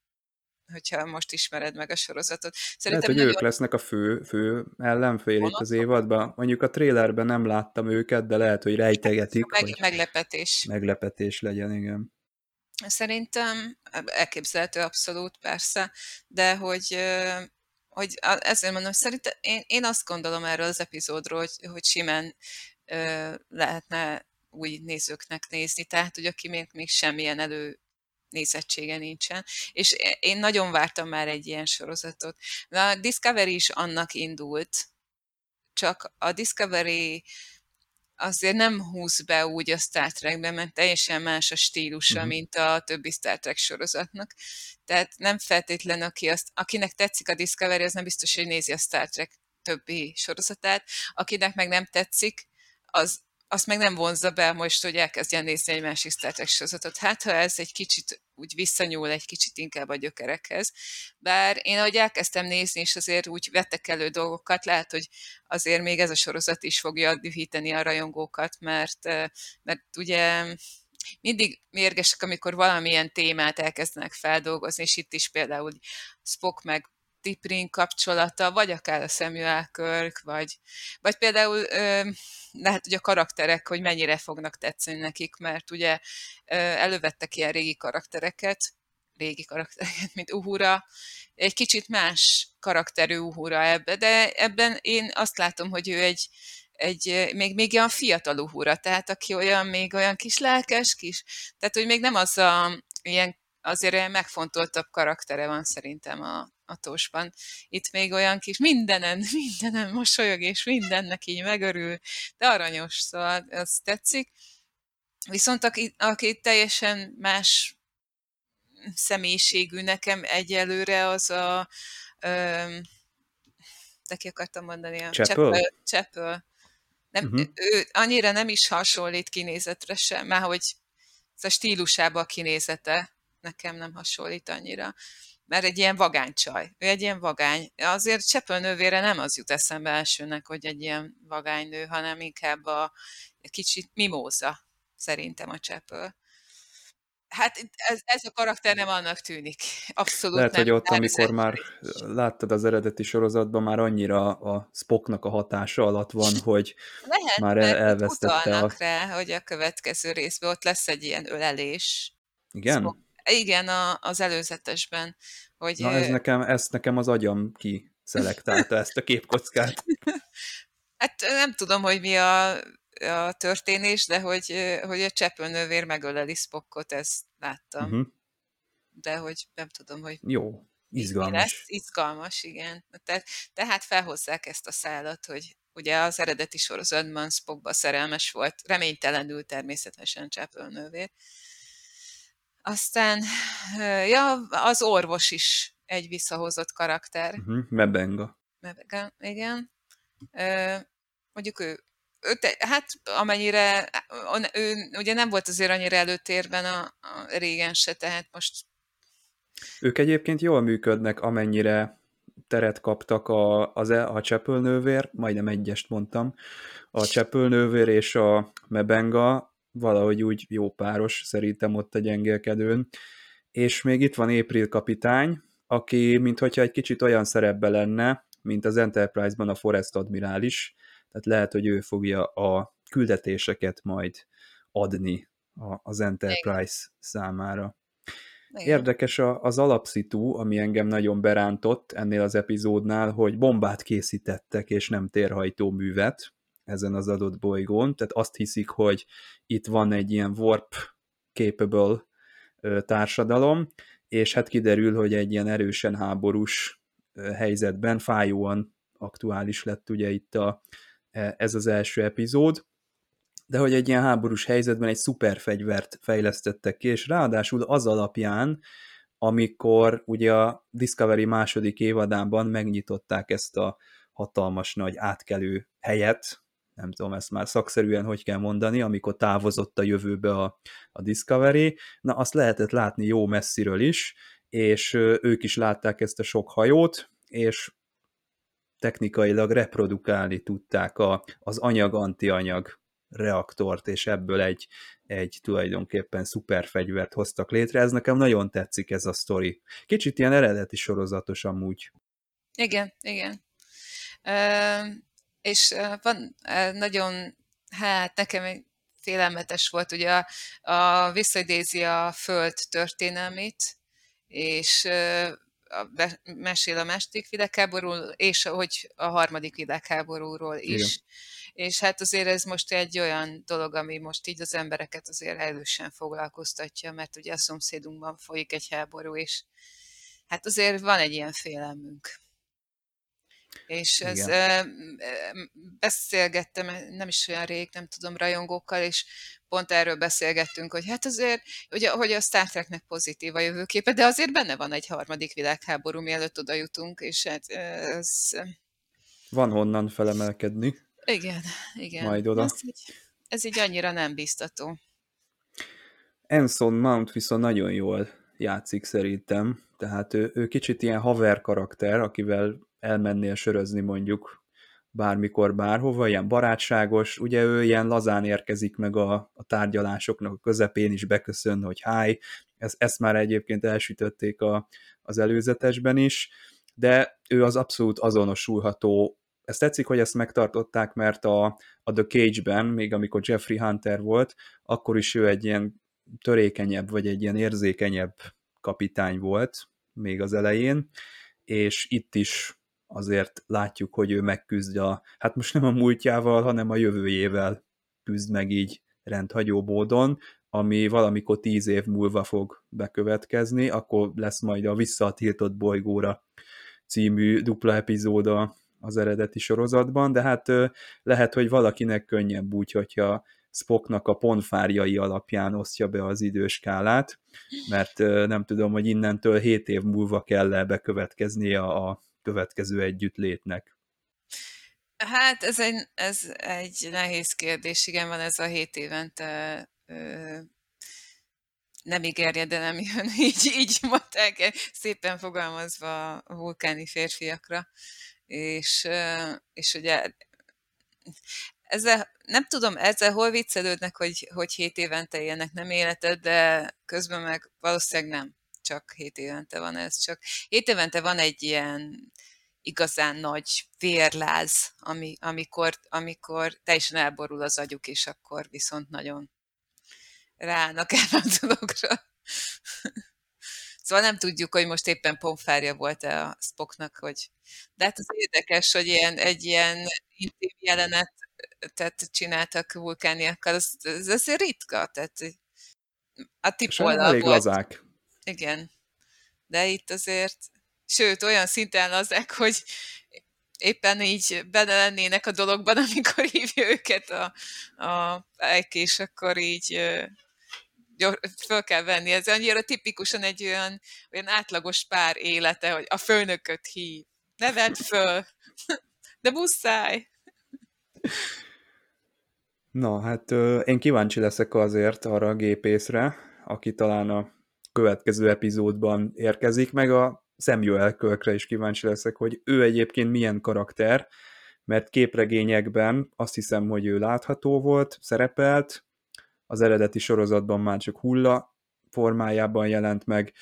hogyha most ismered meg a sorozatot. Szerintem Lehet, hogy ők lesznek a fő, fő ellenfél itt az évadban. Mondjuk a trailerben nem láttam őket, de lehet, hogy rejtegetik. Meg, hogy meglepetés. Meglepetés legyen, igen. Szerintem elképzelhető abszolút, persze, de hogy hogy ezért mondom, szerintem én, én azt gondolom erről az epizódról, hogy, hogy simán ö, lehetne új nézőknek nézni, tehát hogy aki még, még semmilyen elő nézettsége nincsen, és én nagyon vártam már egy ilyen sorozatot. A Discovery is annak indult, csak a Discovery azért nem húz be úgy a Star Trekbe, mert teljesen más a stílusa, uh-huh. mint a többi Star Trek sorozatnak. Tehát nem feltétlen, aki azt, akinek tetszik a Discovery, az nem biztos, hogy nézi a Star Trek többi sorozatát. Akinek meg nem tetszik, az azt meg nem vonzza be most, hogy elkezdjen nézni egy másik Star Trek sorozatot. Hát, ha ez egy kicsit úgy visszanyúl egy kicsit inkább a gyökerekhez. Bár én, ahogy elkezdtem nézni, és azért úgy vettek elő dolgokat, lehet, hogy azért még ez a sorozat is fogja dühíteni a rajongókat, mert, mert ugye mindig mérgesek, amikor valamilyen témát elkezdenek feldolgozni, és itt is például Spock meg Tiprin kapcsolata, vagy akár a Samuel Kirk, vagy, vagy például ö, lehet, hogy a karakterek, hogy mennyire fognak tetszeni nekik, mert ugye ö, elővettek ilyen régi karaktereket, régi karaktereket, mint Uhura, egy kicsit más karakterű Uhura ebbe, de ebben én azt látom, hogy ő egy, egy még, még olyan fiatal uhura, tehát aki olyan, még olyan kis lelkes kis, tehát hogy még nem az a ilyen azért megfontoltabb karaktere van szerintem a, a Tósban. Itt még olyan kis mindenen, mindenen mosolyog, és mindennek így megörül, de aranyos, szóval az tetszik. Viszont aki, aki teljesen más személyiségű nekem egyelőre, az a ö, de ki akartam mondani, a Chapel? Chapel. Nem, Uh-huh. ő annyira nem is hasonlít kinézetre sem, már hogy ez a stílusába a kinézete nekem nem hasonlít annyira. Mert egy ilyen vagány csaj. Ő egy ilyen vagány. Azért Csepel nővére nem az jut eszembe elsőnek, hogy egy ilyen vagány nő, hanem inkább a kicsit mimóza, szerintem a Csepel. Hát ez, ez a karakter nem annak tűnik. Abszolút Lehet, nem. hogy ott, amikor már láttad az eredeti sorozatban, már annyira a Spocknak a hatása alatt van, hogy Lehet, már el, elvesztette utalnak a... rá, hogy a következő részben ott lesz egy ilyen ölelés. Igen? Spock- Igen, a, az előzetesben. Hogy, Na ez nekem, ezt nekem az agyam ki szelektálta ezt a képkockát. Hát nem tudom, hogy mi a, a történés, de hogy, hogy a csepőnővér megöleli Spockot, ezt láttam. Uh-huh. De hogy nem tudom, hogy Jó, izgalmas. lesz. Izgalmas, igen. Te, tehát felhozzák ezt a szállat, hogy ugye az eredeti sorozatban Spockba szerelmes volt, reménytelenül természetesen csepőnővér. Aztán, ja, az orvos is egy visszahozott karakter. Uh-huh. Mebenga. Igen, igen. Ö, mondjuk ő, ő te, hát amennyire, ő ugye nem volt azért annyira előtérben a, a régen se, tehát most Ők egyébként jól működnek, amennyire teret kaptak a, az, e- a csepölnővér, majdnem egyest mondtam, a csepölnővér és a mebenga valahogy úgy jó páros szerintem ott a gyengélkedőn. És még itt van April kapitány, aki mintha egy kicsit olyan szerepbe lenne, mint az Enterprise-ban a Forest admirális, tehát lehet, hogy ő fogja a küldetéseket majd adni a- az Enterprise számára. igen. Érdekes a- az alapszitu, ami engem nagyon berántott ennél az epizódnál, hogy bombát készítettek, és nem térhajtó művet ezen az adott bolygón, tehát azt hiszik, hogy itt van egy ilyen warp capable társadalom, és hát kiderül, hogy egy ilyen erősen háborús helyzetben fájóan aktuális lett ugye itt a, e- ez az első epizód, de hogy egy ilyen háborús helyzetben egy szuperfegyvert fejlesztettek ki, és ráadásul az alapján, amikor ugye a Discovery második évadában megnyitották ezt a hatalmas nagy átkelő helyet, nem tudom ezt már szakszerűen hogy kell mondani, amikor távozott a jövőbe a, a Discovery, na azt lehetett látni jó messziről is, és ők is látták ezt a sok hajót, és technikailag reprodukálni tudták a, az anyag-antianyag reaktort, és ebből egy, egy tulajdonképpen szuperfegyvert hoztak létre. Ez nekem nagyon tetszik ez a sztori. Kicsit ilyen eredeti sorozatos amúgy. Igen, igen. És van nagyon, hát nekem egy félelmetes volt, ugye a, a visszaidézi a föld történelmét, és a, mesél a második világháborúról, és hogy a harmadik világháborúról is. Igen. És hát azért ez most egy olyan dolog, ami most így az embereket azért erősen foglalkoztatja, mert ugye a szomszédunkban folyik egy háború, és hát azért van egy ilyen félelmünk. És ez, Igen. beszélgettem, nem is olyan rég, nem tudom, rajongókkal, és pont erről beszélgettünk, hogy hát azért, ugye, hogy a Star Treknek pozitív a jövőképe, de azért benne van egy harmadik világháború, mielőtt oda jutunk, és hát ez, Van honnan felemelkedni. igen, igen. Majd oda. Ez így, ez így annyira nem biztató. Anson Mount viszont nagyon jól játszik szerintem, tehát ő, ő kicsit ilyen haver karakter, akivel elmennél sörözni mondjuk bármikor, bárhova, ilyen barátságos, ugye ő ilyen lazán érkezik meg a, a tárgyalásoknak a közepén is beköszön, hogy hi, ezt, ezt már egyébként elsütötték a, az előzetesben is, de ő az abszolút azonosulható. Ezt tetszik, hogy ezt megtartották, mert a, a The Cage-ben, még amikor Jeffrey Hunter volt, akkor is ő egy ilyen törékenyebb, vagy egy ilyen érzékenyebb kapitány volt még az elején, és itt is azért látjuk, hogy ő megküzd a, hát most nem a múltjával, hanem a jövőjével küzd meg így rendhagyó módon, ami valamikor tíz év múlva fog bekövetkezni, akkor lesz majd a Vissza a tiltott bolygóra című dupla epizóda az eredeti sorozatban, de hát lehet, hogy valakinek könnyebb úgy, hogyha Spocknak a ponfárjai alapján osztja be az időskálát, mert nem tudom, hogy innentől 7 év múlva kell -e bekövetkeznie a következő együttlétnek. Hát ez egy, ez egy nehéz kérdés, igen, van ez a 7 évente ö, nem ígérje, de nem jön, így, így mondták, szépen fogalmazva a vulkáni férfiakra, és, és ugye ezzel, nem tudom, ezzel hol viccelődnek, hogy, hogy 7 évente élnek nem életed, de közben meg valószínűleg nem, csak 7 évente van ez, csak 7 évente van egy ilyen igazán nagy vérláz, ami, amikor, amikor teljesen elborul az agyuk, és akkor viszont nagyon ráállnak erre a dologra. Szóval nem tudjuk, hogy most éppen pomfárja volt-e a Spocknak, hogy... De hát az érdekes, hogy ilyen, egy ilyen intim jelenet tehát csináltak vulkániakkal, az, az azért ritka, tehát a tipollal elég volt. lazák. Igen. De itt azért, sőt, olyan szinten lazák, hogy éppen így benne lennének a dologban, amikor hívja őket a, a és akkor így föl kell venni. Ez annyira tipikusan egy olyan, olyan átlagos pár élete, hogy a főnököt hív. Ne vedd föl, de muszáj. Na, hát én kíváncsi leszek azért arra a gépészre, aki talán a következő epizódban érkezik, meg a Samuel Kölkre is kíváncsi leszek, hogy ő egyébként milyen karakter, mert képregényekben azt hiszem, hogy ő látható volt, szerepelt, az eredeti sorozatban már csak hulla formájában jelent meg,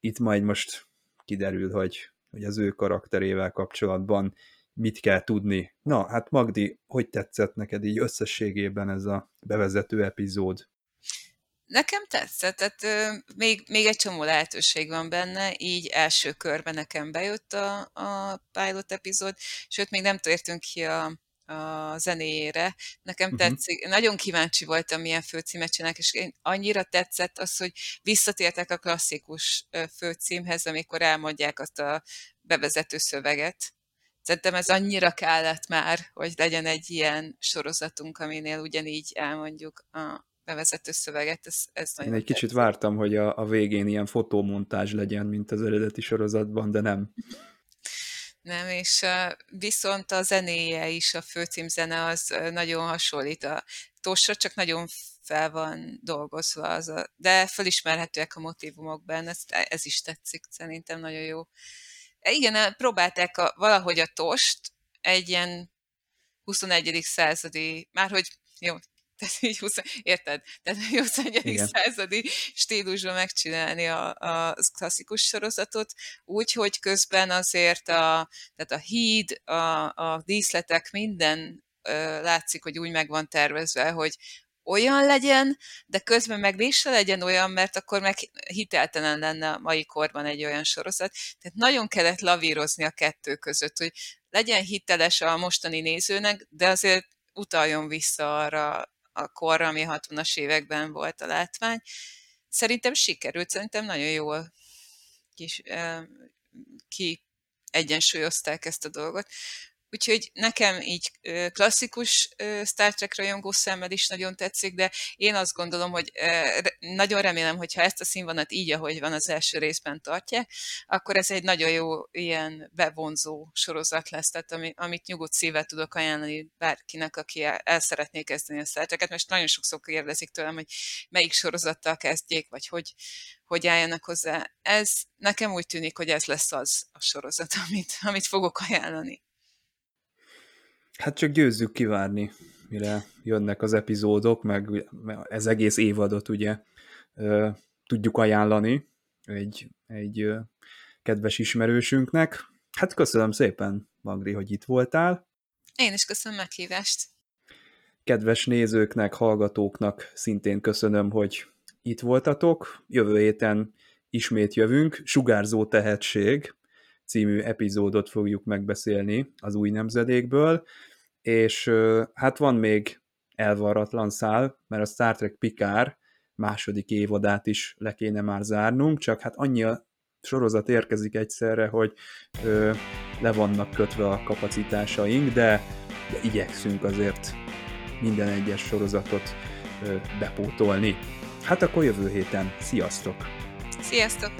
itt majd most kiderül, hogy, hogy az ő karakterével kapcsolatban mit kell tudni. Na, hát Magdi, hogy tetszett neked így összességében ez a bevezető epizód? Nekem tetszett, tehát ö, még, még egy csomó lehetőség van benne, így első körben nekem bejött a, a pilot epizód, sőt, még nem tértünk ki a, a zenéjére. Nekem uh-huh. tetszik, nagyon kíváncsi voltam, milyen főcímet csinálnak, és én annyira tetszett az, hogy visszatértek a klasszikus főcímhez, amikor elmondják azt a bevezető szöveget. Szerintem ez annyira kellett már, hogy legyen egy ilyen sorozatunk, aminél ugyanígy elmondjuk a bevezető szöveget. Ez, ez nagyon Én egy kicsit vártam, hogy a, a végén ilyen fotómontázs legyen, mint az eredeti sorozatban, de nem. Nem, és viszont a zenéje is, a főcímzene az nagyon hasonlít a Tosra, csak nagyon fel van dolgozva, az a, de felismerhetőek a motivumok benne, ez, ez is tetszik, szerintem nagyon jó. E, igen, próbálták a, valahogy a Tost egy ilyen 21. századi, már hogy jó, tehát így 20, érted? Tehát 21. Igen. századi stílusban megcsinálni a, a klasszikus sorozatot, úgy, hogy közben azért a, tehát a híd, a, a díszletek, minden ö, látszik, hogy úgy meg van tervezve, hogy olyan legyen, de közben meg mégse legyen olyan, mert akkor meg hiteltelen lenne a mai korban egy olyan sorozat. Tehát nagyon kellett lavírozni a kettő között, hogy legyen hiteles a mostani nézőnek, de azért utaljon vissza arra a korra, ami 60-as években volt a látvány. Szerintem sikerült, szerintem nagyon jól kis, ki egyensúlyozták ezt a dolgot. Úgyhogy nekem így klasszikus Star Trek rajongó szemmel is nagyon tetszik, de én azt gondolom, hogy nagyon remélem, hogy ha ezt a színvonat így, ahogy van az első részben tartják, akkor ez egy nagyon jó ilyen bevonzó sorozat lesz, tehát ami, amit nyugodt szívvel tudok ajánlani bárkinek, aki el, el szeretné kezdeni a Star Trek-et. Most nagyon sokszor kérdezik tőlem, hogy melyik sorozattal kezdjék, vagy hogy, hogy álljanak hozzá. Ez nekem úgy tűnik, hogy ez lesz az a sorozat, amit, amit fogok ajánlani. Hát csak győzzük kivárni, mire jönnek az epizódok, meg ez egész évadot ugye tudjuk ajánlani egy, egy kedves ismerősünknek. Hát köszönöm szépen, Magri, hogy itt voltál. Én is köszönöm meghívást. Kedves nézőknek, hallgatóknak szintén köszönöm, hogy itt voltatok. Jövő héten ismét jövünk. Sugárzó tehetség című epizódot fogjuk megbeszélni az új nemzedékből, és hát van még elvarratlan szál, mert a Star Trek Picard második évadát is le kéne már zárnunk, csak hát annyi a sorozat érkezik egyszerre, hogy ö, le vannak kötve a kapacitásaink, de, de igyekszünk azért minden egyes sorozatot ö, bepótolni. Hát akkor jövő héten. Sziasztok! Sziasztok!